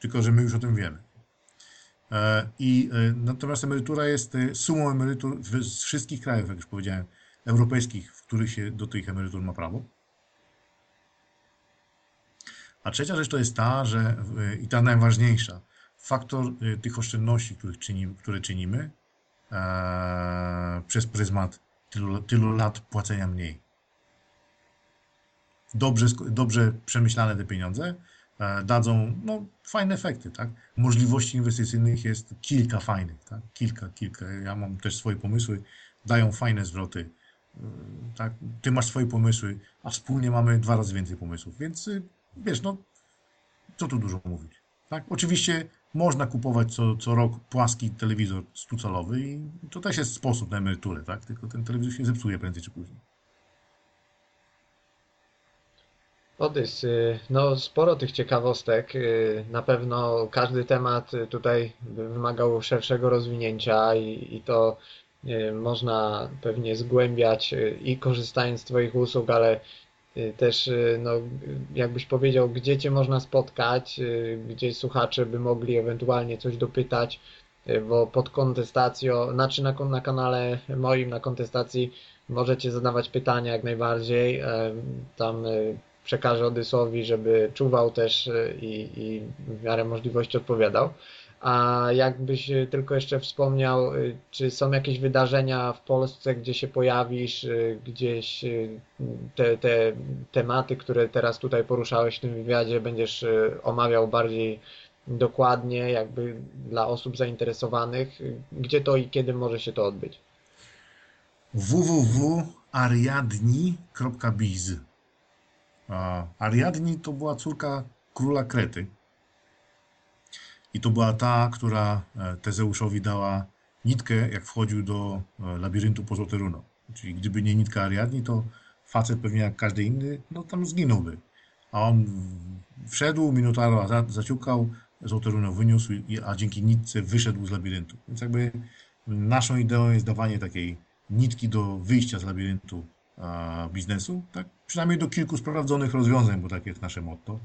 Tylko, że my już o tym wiemy. E, I e, natomiast emerytura jest e, sumą emerytur z wszystkich krajów, jak już powiedziałem, europejskich, w których się do tych emerytur ma prawo. A trzecia rzecz to jest ta, że i ta najważniejsza, faktor tych oszczędności, których które czynimy e, przez pryzmat tylu, tylu lat płacenia mniej. Dobrze, dobrze przemyślane te pieniądze E, dadzą no, fajne efekty, tak? Możliwości inwestycyjnych jest kilka fajnych, tak? Kilka, kilka. Ja mam też swoje pomysły, dają fajne zwroty, e, tak? Ty masz swoje pomysły, a wspólnie mamy dwa razy więcej pomysłów, więc y, wiesz, no, co tu dużo mówić, tak? Oczywiście można kupować co, co rok płaski telewizor stucalowy i to też jest sposób na emeryturę, tak? Tylko ten telewizor się zepsuje prędzej czy później. Odys, y, no sporo tych ciekawostek. Y, na pewno każdy temat y, tutaj wymagał szerszego rozwinięcia i, i to można pewnie zgłębiać i korzystając z Twoich usług, ale też no, jakbyś powiedział, gdzie Cię można spotkać, gdzie słuchacze by mogli ewentualnie coś dopytać, bo pod kontestacją, znaczy na, na kanale moim, na kontestacji możecie zadawać pytania jak najbardziej. Tam przekażę Odysowi, żeby czuwał też e, i, i w miarę możliwości odpowiadał. A jakbyś e, tylko jeszcze wspomniał, e, czy są jakieś wydarzenia w Polsce, gdzie się pojawisz, gdzieś te, te tematy, które teraz tutaj poruszałeś w tym wywiadzie, będziesz omawiał bardziej dokładnie, jakby dla osób zainteresowanych, gdzie to i kiedy może się to odbyć? www.ariadni.biz Ariadni to była córka króla Krety. I to była ta, która e, Tezeuszowi dała nitkę, jak wchodził do e, labiryntu po Złoteruno. Czyli gdyby nie nitka Ariadni, to facet pewnie jak każdy inny, no tam zginąłby. A on wszedł, Minotauro zaciukał, Złoteruno wyniósł, a dzięki nitce wyszedł z labiryntu. Więc jakby naszą ideą jest dawanie takiej nitki do wyjścia z labiryntu biznesu, tak? przynajmniej do kilku sprawdzonych rozwiązań, bo takie jest nasze motto.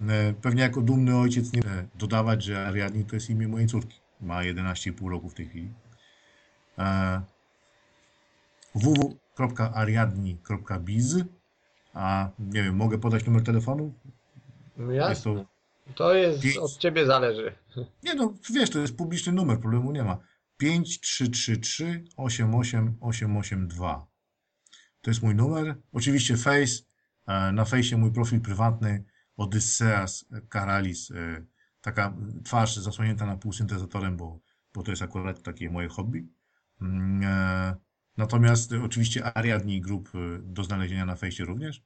E, pewnie jako dumny ojciec nie dodawać, że Ariadni to jest imię mojej córki. Ma 11,5 roku w tej chwili. E, www.ariadni.biz a nie wiem, mogę podać numer telefonu? No jasne. Jest to, to jest, pięć... od ciebie zależy. Nie no, wiesz, to jest publiczny numer, problemu nie ma. 5333 88882. To jest mój numer. Oczywiście Face. E, na Face mój profil prywatny Odysseas Karalis. E, taka twarz zasłonięta na pół syntezatorem, bo, bo to jest akurat takie moje hobby. Mm, e, natomiast oczywiście Ariadni Group do znalezienia na Face również.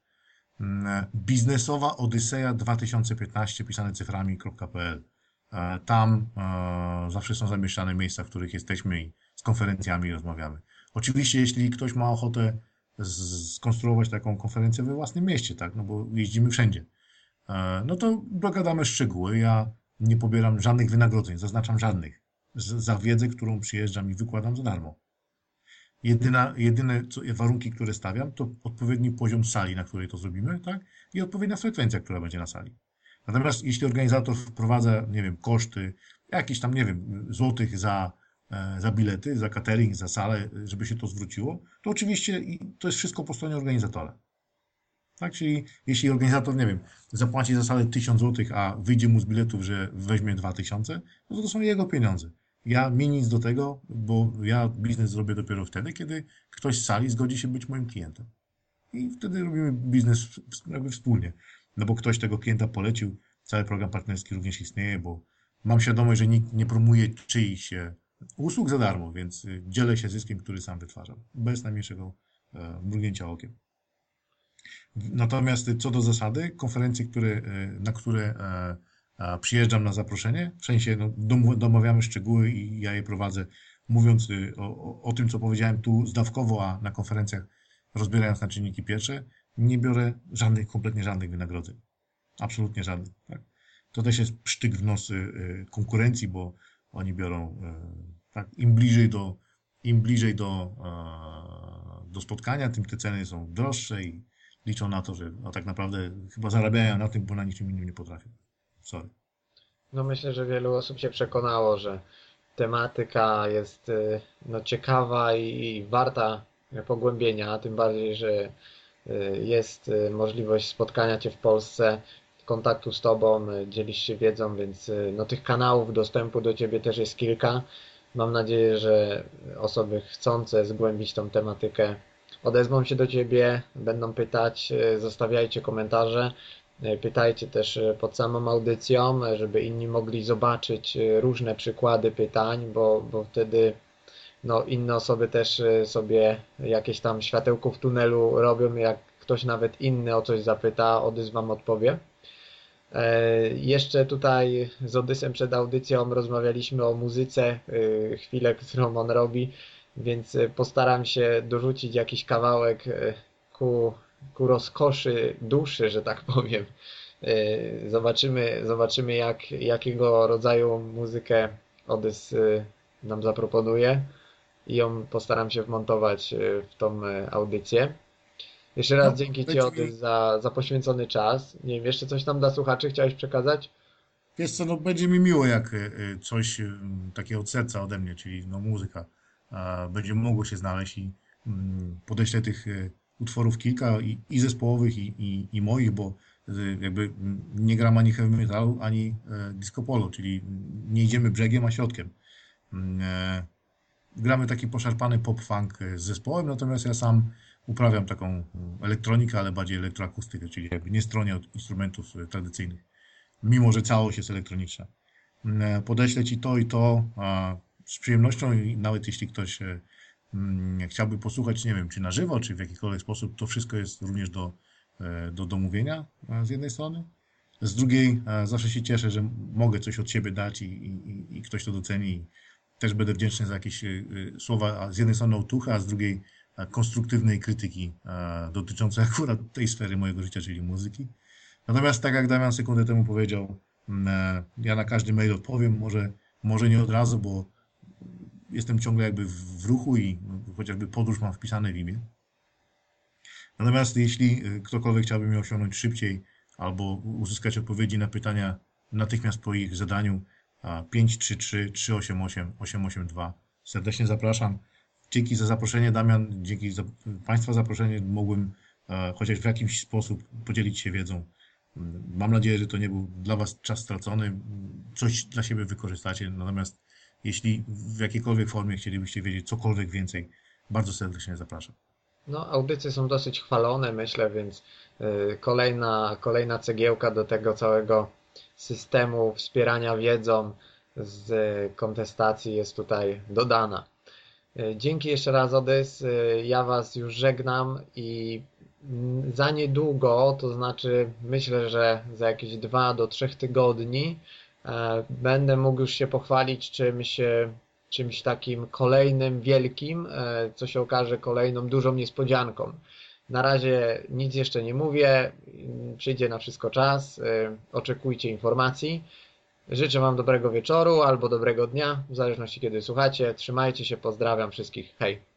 Mm, biznesowa Odyseja 2015 pisane cyframi.pl. Tam zawsze są zamieszczane miejsca, w których jesteśmy i z konferencjami rozmawiamy. Oczywiście, jeśli ktoś ma ochotę skonstruować taką konferencję we własnym mieście, tak, no bo jeździmy wszędzie. E, no to dogadamy szczegóły. Ja nie pobieram żadnych wynagrodzeń, zaznaczam żadnych, za wiedzę, którą przyjeżdżam i wykładam za darmo. Jedyna, jedyne co, warunki, które stawiam, to odpowiedni poziom sali, na której to zrobimy, tak? I odpowiednia frekwencja, która będzie na sali. Natomiast jeśli organizator wprowadza, nie wiem, koszty, jakieś tam, nie wiem, złotych za E, za bilety, za catering, za salę, żeby się to zwróciło, to oczywiście to jest wszystko po stronie organizatora. Tak, czyli jeśli organizator, nie wiem, zapłaci za salę 1000 zł, a wyjdzie mu z biletów, że weźmie 2000, no to to są jego pieniądze. Ja mi nic do tego, bo ja biznes zrobię dopiero wtedy, kiedy ktoś z sali zgodzi się być moim klientem. I wtedy robimy biznes jakby wspólnie. No bo ktoś tego klienta polecił, cały program partnerski również istnieje, bo mam świadomość, że nikt nie promuje czyichś usług za darmo, więc y, dzielę się zyskiem, który sam wytwarzam, bez najmniejszego e, mrugnięcia okiem. Natomiast co do zasady, konferencje, które, e, na które e, przyjeżdżam na zaproszenie, w sensie no, domawiamy szczegóły i ja je prowadzę, mówiąc y, o, o, tym, co powiedziałem tu zdawkowo, a na konferencjach rozbierając na czynniki pierwsze, nie biorę żadnych, kompletnie żadnych wynagrodzeń. Absolutnie żadnych. Tak? To też jest psztyk w nos y, konkurencji, bo oni biorą, y, tak, im bliżej do, im bliżej do, do spotkania, tym te ceny są droższe i liczą na to, że no, tak naprawdę chyba zarabiają na tym, bo na niczym innym nie potrafią. Sorry. No myślę, że wielu osób się przekonało, że tematyka jest y, no, ciekawa i warta pogłębienia, tym bardziej, że y, jest y, możliwość spotkania Cię w Polsce, kontaktu z Tobą, dzielisz się wiedzą, więc no, tych kanałów dostępu do Ciebie też jest kilka. Mam nadzieję, że osoby chcące zgłębić tą tematykę odezwą się do Ciebie, będą pytać, zostawiajcie komentarze. E, pytajcie też e, pod samą audycją, e, żeby inni mogli zobaczyć różne przykłady pytań, bo, bo wtedy no, inne osoby też sobie jakieś tam światełko w tunelu robią, jak ktoś nawet inny o coś zapyta, Odys Wam odpowie. Jeszcze tutaj z Odysem przed audycją rozmawialiśmy o muzyce, chwilę, którą on robi, więc postaram się dorzucić jakiś kawałek ku ku rozkoszy duszy, że tak powiem. E, zobaczymy, zobaczymy jak, jakiego rodzaju muzykę Odys e, nam zaproponuje i ją postaram się wmontować e, w tą audycję. Jeszcze raz no, dzięki Ci Odys za, za poświęcony czas. Nie wiem, jeszcze coś tam dla słuchaczy chciałeś przekazać? Wiesz co, no będzie mi miło jak coś takiego od serca ode mnie, czyli no muzyka będzie mogło się znaleźć i mm, podeślę tych utworów kilka i, i zespołowych, i, i, i, moich, bo y, jakby nie gram ani heavy metalu, ani e, disco polo, czyli nie idziemy brzegiem, a środkiem. Mm, e, gramy taki poszarpany pop-funk e, z zespołem, natomiast ja sam uprawiam taką elektronikę, ale bardziej elektroakustykę, czyli nie stronię od instrumentów tradycyjnych, mimo że całość jest elektroniczna. Mm, podeślę Ci to i to z przyjemnością i nawet jeśli ktoś Mm, chciałby posłuchać, nie wiem, czy na żywo, czy w jakikolwiek sposób, to wszystko jest również do, e, do domówienia e, z jednej strony. Z drugiej e, zawsze się cieszę, że mogę coś od siebie dać i, i, i ktoś to doceni. Też będę wdzięczny za jakieś słowa z jednej strony otucha, a z drugiej konstruktywnej krytyki dotyczącej [laughs] akurat tej sfery mojego życia, czyli muzyki. Natomiast tak jak Damian sekundę temu powiedział, mm, ja na każdy mail odpowiem, może, może nie od razu, bo jestem ciągle jakby w ruchu i chociażby podróż mam wpisane w imię. Natomiast jeśli y, ktokolwiek chciałby mnie osiągnąć szybciej albo uzyskać odpowiedzi na pytania natychmiast po ich zadaniu 533 388 882 serdecznie zapraszam. Dzięki za zaproszenie Damian, dzięki za Państwa zaproszenie mogłem chociaż w jakiś sposób podzielić się wiedzą. Mam nadzieję, że to nie był dla Was czas stracony, coś dla siebie wykorzystacie, natomiast jeśli w jakiejkolwiek formie chcielibyście wiedzieć cokolwiek więcej, bardzo serdecznie zapraszam. No, audycje są dosyć chwalone, myślę, więc y, kolejna, kolejna cegiełka do tego całego systemu wspierania wiedzą z kontestacji jest tutaj dodana. Y, dzięki jeszcze raz, Odys. Y, ja Was już żegnam i za niedługo, to znaczy myślę, że za jakieś dwa do trzech tygodni, będę mógł już się pochwalić czymś, e, czymś takim kolejnym, wielkim, e, co się okaże kolejną dużą niespodzianką. Na razie nic jeszcze nie mówię, przyjdzie na wszystko czas, oczekujcie informacji. Życzę Wam dobrego wieczoru albo dobrego dnia, w zależności kiedy słuchacie. Trzymajcie się, pozdrawiam wszystkich. Hej!